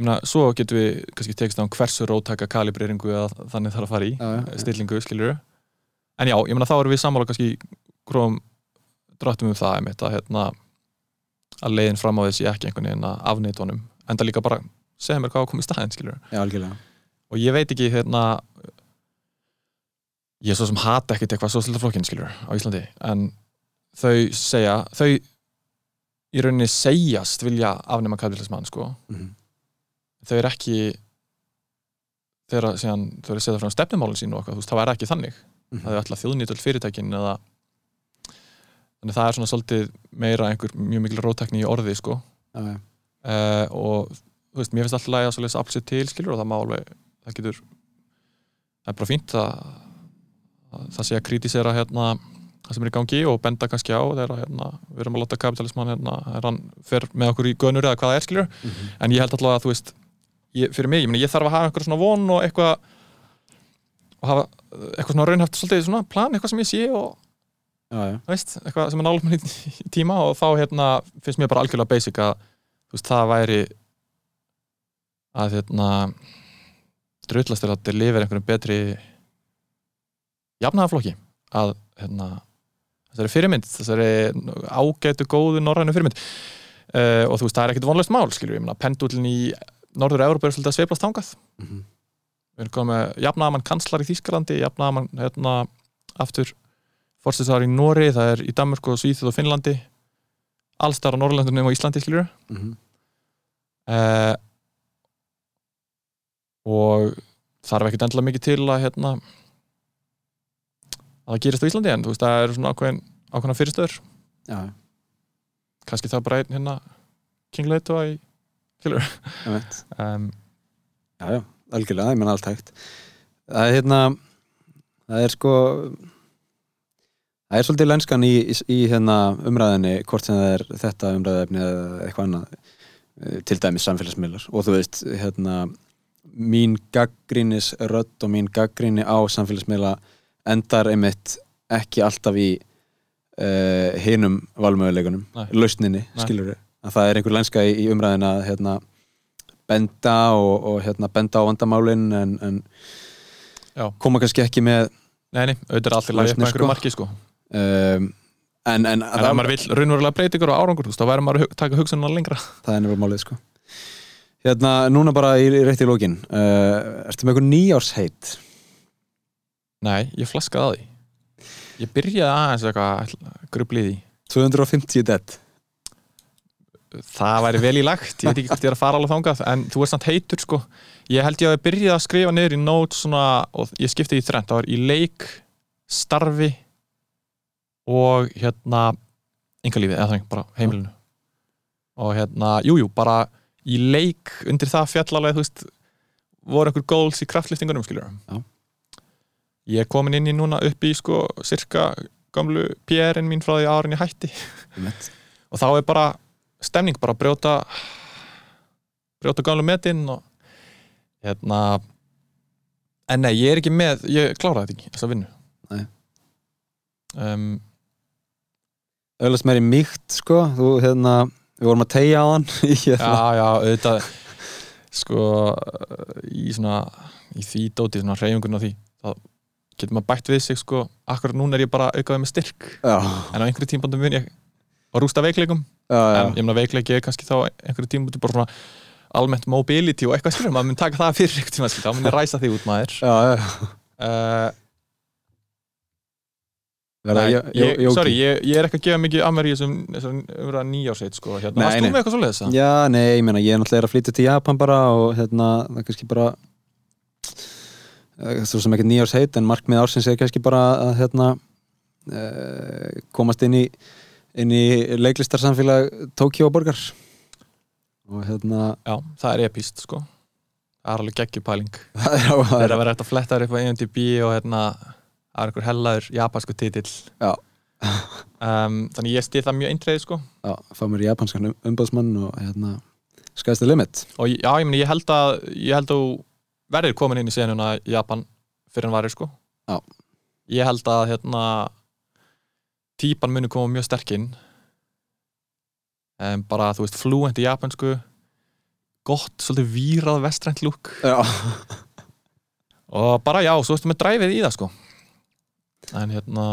ég meina, svo getum við kannski tekist á hversu rótæka kalibreringu eða þannig þarf að fara í já, já, stillingu, skilur en já, ég meina þá erum við sammála kannski grófum dráttum um það einmitt, að, hérna, að leiðin fram á þessi ekki einhvern veginn að afnýta honum. Enda líka bara segja mér hvað á skilur já, algjörlega. Og ég veit ekki hérna ég er svo sem hata ekkert eitthvað sósildaflokkin skilur á Íslandi. En þau segja þau í rauninni segjast vilja afnema kapitalismann sko. Mhm. Þau eru ekki þegar síðan þau eru að setja fram stefnumálin sín og eitthvað, þú veist, það væri ekki þannig Mhm. það er alltaf þjóðnýtöld fyrirtækin eða þannig það er svona svolítið meira einhver mjög mikil rótækni í orði sko já. uh, og þú veist, mér finnst alltaf að svo lesa sér til skilur og það má alveg það getur, það er bara fínt að, að það sé að kritisera hérna það sem er í gangi og benda kannski á þegar að, hérna, við erum að láta kapitalismann hérna, er hann fer með okkur í gönur eða hvað það er skilur Mhm. en ég held alltaf að þú veist ég, fyrir mig, ég, meni, ég þarf að hafa eitthvað svona von og eitthvað og hafa eitthvað svona raunhaft svolítið svona plan, eitthvað sem ég sé og já, já. veist, eitthvað sem er nálega (laughs) í, tíma og þá hérna finnst mér bara algjörlega basic að veist, það væri að hérna drullast er að deliver einhverjum betri jafnaðarflokki að hérna þessari fyrirmynd, þessari ágætu góðu norrænu fyrirmynd uh, og þú veist, það er ekkit vonlaust mál, við, ég meina pendullin í norður Európa er svolítið að sveiflast þangað Mhm. við erum komið jafnaðamann kanslar í Þýskalandi jafnaðamann hérna aftur fórstisar í Nóri, það er í Danmörku og Svíþjóð og Finnlandi allstar á Norrlandunum og Íslandi skilur Mhm. uh, og þarf ekkert endilega mikið til að hérna að það gerist á Íslandi en þú veist það eru svona ákveðin ákveðna fyrirstöður já, kannski það bara einn hérna King Leto í skilur um, Já, já, algjörlega, ég menn allt hægt. Það er hérna það er sko það er svolítið lenskan í, í, í hérna umræðinni, hvort sem það er þetta umræðefni eða eitthvað annað eh, til dæmis samfélagsmiðlar. Og þú veist, hérna mín gaggrínis rödd og mín gaggríni á samfélagsmiðla endar einmitt ekki alltaf í uh, hinum valmöguleikunum, Nei. lausninni, skilur að það er einhver lenska í, í umræðina að hérna benda og, og hérna, benda á vandamálin en, en koma kannski ekki með Nei, nei, auðvitað er allt í lagi upp með einhverju sko. marki sko. Um, en, en, En ef maður vill raunverulega breytingur og árangur þá væri maður að taka hugsununa lengra. (laughs) Það er nefnilega málið sko. Hérna, núna bara í, rétt í lókin uh, ertu með eitthvað nýjársheit Nei, ég flaskaði að því. Ég byrjaði aðeins eitthvað grublið í 250 dead Það væri vel í lagt, ég veit ekki hvort ég er að fara alveg þangað en þú ert samt heitur sko. Ég held ég að byrjaði að skrifa niður í notes svona, og ég skipti í þrennt, það var í leik starfi og hérna yngalífið, eða þannig, bara heimilinu. Og hérna, jújú, jú, bara í leik undir það fjallalega, þú veist voru einhver goals í kraftliftingunum, skiljur. Ég er komin inn í núna upp í sko, cirka gamlu PR-in mín frá því árin ég hætti. Og þá er bara stemning bara að brjóta brjóta gamlu metinn og hérna en nei, ég er ekki með, ég kláraði þetta ekki þessa vinnu Nei. um, öllast meiri mýkt sko þú hérna, við vorum að tegja á hann (laughs) hérna já, já, auðvitað sko í svona í því dóti, svona hreyfingun á því þá getur maður bætt við sig sko akkur núna er ég bara aukaðið með styrk já, en á einhverju tímpandum mun ég að rústa veikleikum. En ég meina veikleiki er kannski þá einhverju tímpandum bara svona almennt mobility og eitthvað skilur, maður mun taka það fyrir tíma skilur, þá mun ég ræsa því út maður já, já. uh, Nei, ég, jó- jóki. sorry, ég, ég er ekki að gefa mikið að mér í þessum, nýjársveit sko, hérna, varst þú með eitthvað svo leiðis? Já, nei, ég meina, ég er náttúrulega að flytja til Japan bara og hérna, það er kannski bara eh, svo sem ekki nýjárs heit en markmið ársins er kannski bara að hérna uh, komast inn í inn í leiklistarsamfélag Tókjó borgar. Og hérna Já, það er epíst sko. Það er alveg geggjupæling. (laughs) Það er að vera hægt að fletta þér upp á IMDb og hérna það er einhver hellaður japansku titill. Já. um, þannig ég stið það mjög eintreið sko. Já, fá mér japanskan um- umbóðsmann og hérna skæðstu limit. Og já, ég meni, ég held að ég held að verður komin inn í senuna Japan fyrir en varir sko. Já. ég held að hérna típan muni koma mjög sterkinn en bara þú veist fluent í japansku gott, svolítið vírað vestrænt lúk og bara já, svo ertu með dræfið í það sko. En hérna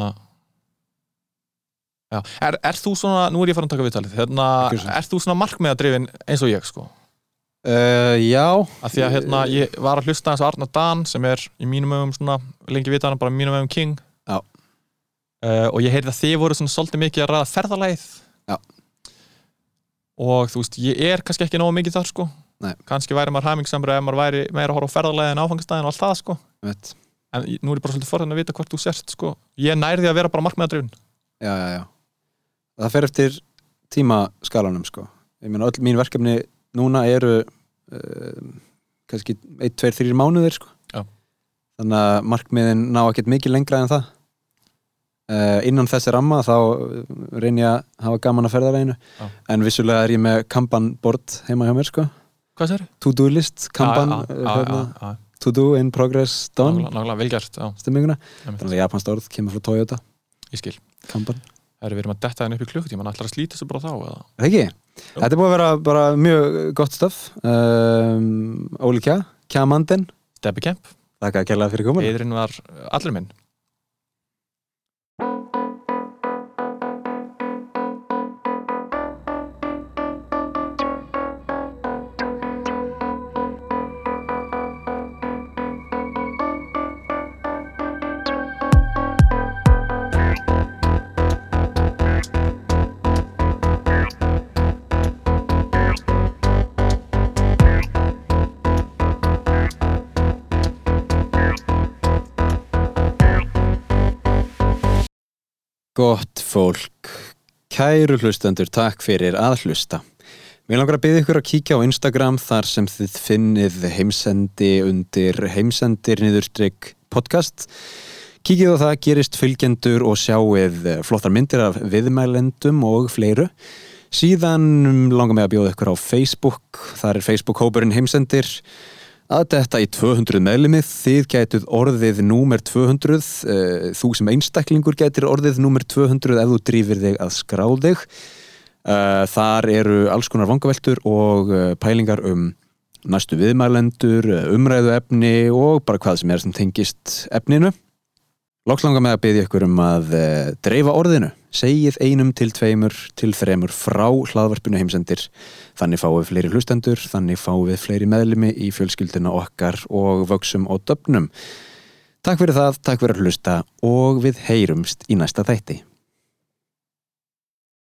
já, er, er þú svona nú er ég farin að taka viðtalið, hérna er þú svona markmiðadrifin eins og ég sko? Uh, já. Að því að hérna, ég var að hlusta eins og Arna Dan sem er í mínum svona lengi vita hana, bara mínum ögum King Eh, og ég heyrði að þið voru svona svolítið mikið að ræða ferðalæð Já. og þú veist, ég er kannski ekki nógu mikið þar sko Nei. kannski væri maður hæmingsamri ef maður væri meira að horfa á ferðalæð en áfangastæðin og allt það sko Veit. en nú er ég bara svolítið forðan að vita hvort þú sért sko. ég nærði að vera bara markmiðadrifin já, já, já það fer eftir tímaskalanum sko. ég meina öll mín verkefni núna eru uh, kannski 1, 2, 3 mánuðir sko. Já. þannig að markmiðin ná ekkert mikið lengra en það uh, innan þessi ramma þá uh, reyni ég að hafa gaman að ferðaleginu Já. en vissulega er ég með Kanban board heima hjá mér sko. hvað sér? to do list, Kanban já, uh, já, hérna, já, já, to do in progress done. Nákvæmlega, velgjart einmitt. þannig að japansk orð kemur frá Toyota, ég skil. Kanban. Það er við erum að detta henni upp í klukkutíma. En ætlar að slíta þessu bara þá eða? Ekki? Þetta er búið að vera bara mjög gott stöf um, Óli Kja, Kjamandin Steppi Kemp, Þakka að kærlega fyrir komin eðurinn var allir minn fólk. Kæru hlustendur, takk fyrir að hlusta. Mér langar að byggja ykkur að kíkja á Instagram þar sem þið finnið heimsendi undir heimsendir niðurstrykk podcast. Kíkið á það, gerist fylgjendur og sjáið flottar myndir af viðmælendum og fleiru. Síðan langar mig að bjóða ykkur á Facebook. Þar er Facebook-hópurinn heimsendir að þetta í 200 meðlumið þið gætuð orðið númer 200 eh, þú sem einstaklingur gætir orðið númer 200 ef þú drýfir þig að skrá þig. Eh, þar eru alls konar vangaveltur og eh, pælingar um næstu viðmælendur, umræðu efni og bara hvað sem er sem tengist efninu. Loks langar mig að byggja ykkur um að uh, dreifa orðinu, segið einum til tveimur til þremur frá hlaðvarpinu heimsendir. Þannig fáum við fleiri hlustendur, þannig fáum við fleiri meðlimi í fjölskyldina okkar og vöksum og döfnum. Takk fyrir það, takk fyrir að hlusta og við heyrumst í næsta þætti.